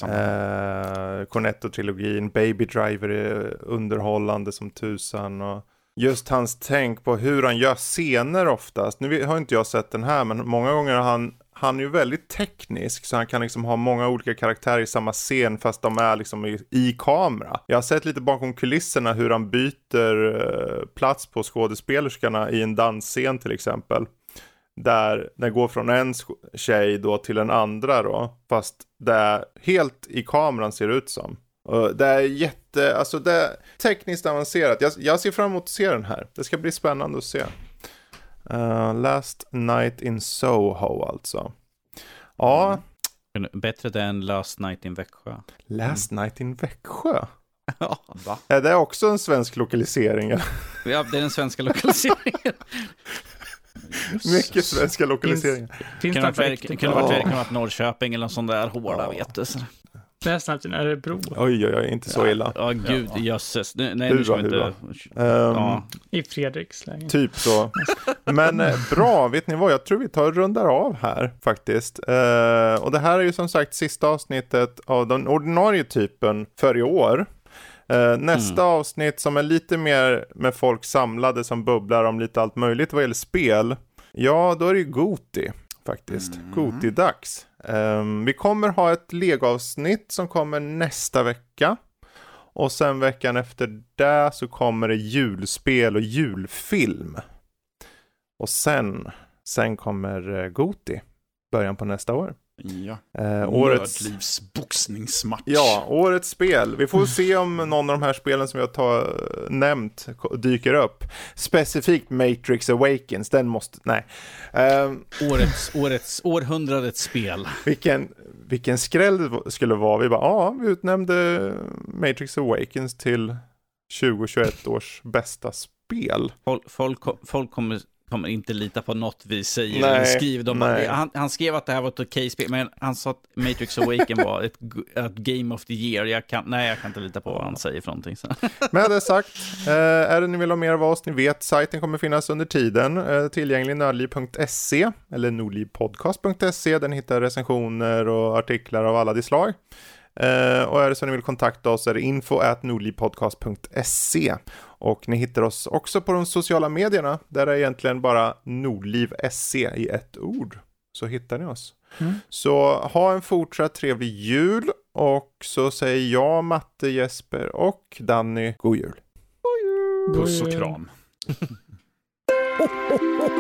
A: Eh, Cornetto-trilogin, Baby Driver är underhållande som tusan. Och just hans tänk på hur han gör scener oftast. Nu har inte jag sett den här, men många gånger har han, han är ju väldigt teknisk, så han kan liksom ha många olika karaktärer i samma scen, fast de är liksom i, i kamera. Jag har sett lite bakom kulisserna hur han byter eh, plats på skådespelerskorna i en dansscen till exempel. Där den går från en tjej då till en andra då. Fast det är helt i kameran ser det ut som. Och det är jätte, alltså det är tekniskt avancerat. Jag, jag ser fram emot att se den här. Det ska bli spännande att se. Eh, Last Night in Soho alltså. Ja,
D: bättre än Last Night in Växjö.
A: Last Night in Växjö.
D: Ja,
C: Va?
A: Är det också en svensk lokalisering?
D: ja, det är den svenska lokaliseringen.
A: Mycket svenska lokaliseringar.
B: Finns
D: Kunde
B: det
D: varit, kunde varit, kunde varit Norrköping eller någon sån där hårda,
A: Ja.
D: vet du.
B: Det är snart en Örebro
A: Oj, oj, oj, inte så illa.
D: Ja, gud,
C: Ja.
D: jösses. Nej, nej, nu ska inte... Ja.
B: i Fredriks lägenhet.
A: Typ så. Men eh, bra, vet ni vad? Jag tror vi tar och rundar av här faktiskt. Eh, och det här är ju som sagt sista avsnittet av den ordinarie typen för i år. Eh, nästa avsnitt som är lite mer med folk samlade som bubblar om lite allt möjligt vad gäller spel. Ja, då är det ju Goti faktiskt. Goti-dags. Um, vi kommer ha ett legoavsnitt som kommer nästa vecka. Och sen veckan efter det så kommer det julspel och julfilm. Och sen, sen kommer eh, Goti. Början på nästa år.
C: Ja.
A: Eh, årets,
C: Nördlivsbok. boxningsmatch.
A: Ja, årets spel. Vi får se om någon av de här spelen som jag har nämnt dyker upp. Specifikt Matrix Awakens, den måste, nej. Um,
D: årets, årets, århundradets spel.
A: Vilken, vilken skräll det skulle vara. Vi bara, ja, vi utnämnde Matrix Awakens till 2021 års bästa spel.
D: Folk, folk, folk kommer kommer inte lita på något vi säger nej, eller skriver. Han, han, skrev att det här var ett okej spel, men han sa att Matrix Awaken var ett, ett, Game of the Year. Jag kan, nej, jag kan inte lita på vad han säger för någonting. Så.
A: Med det sagt, eh, är det ni vill ha mer av oss, ni vet, sajten kommer finnas under tiden. Eh, tillgänglig nördliv.se eller nordlivpodcast.se där ni hittar recensioner och artiklar av alla de slag. Uh, och är det så ni vill kontakta oss är det info at nordlivpodcast.se och ni hittar oss också på de sociala medierna där det är egentligen bara nordliv.se i ett ord. Så hittar ni oss. Mm. Så ha en fortsatt trevlig jul och så säger jag, Matte, Jesper och Danny god jul.
C: God jul! Puss och kram.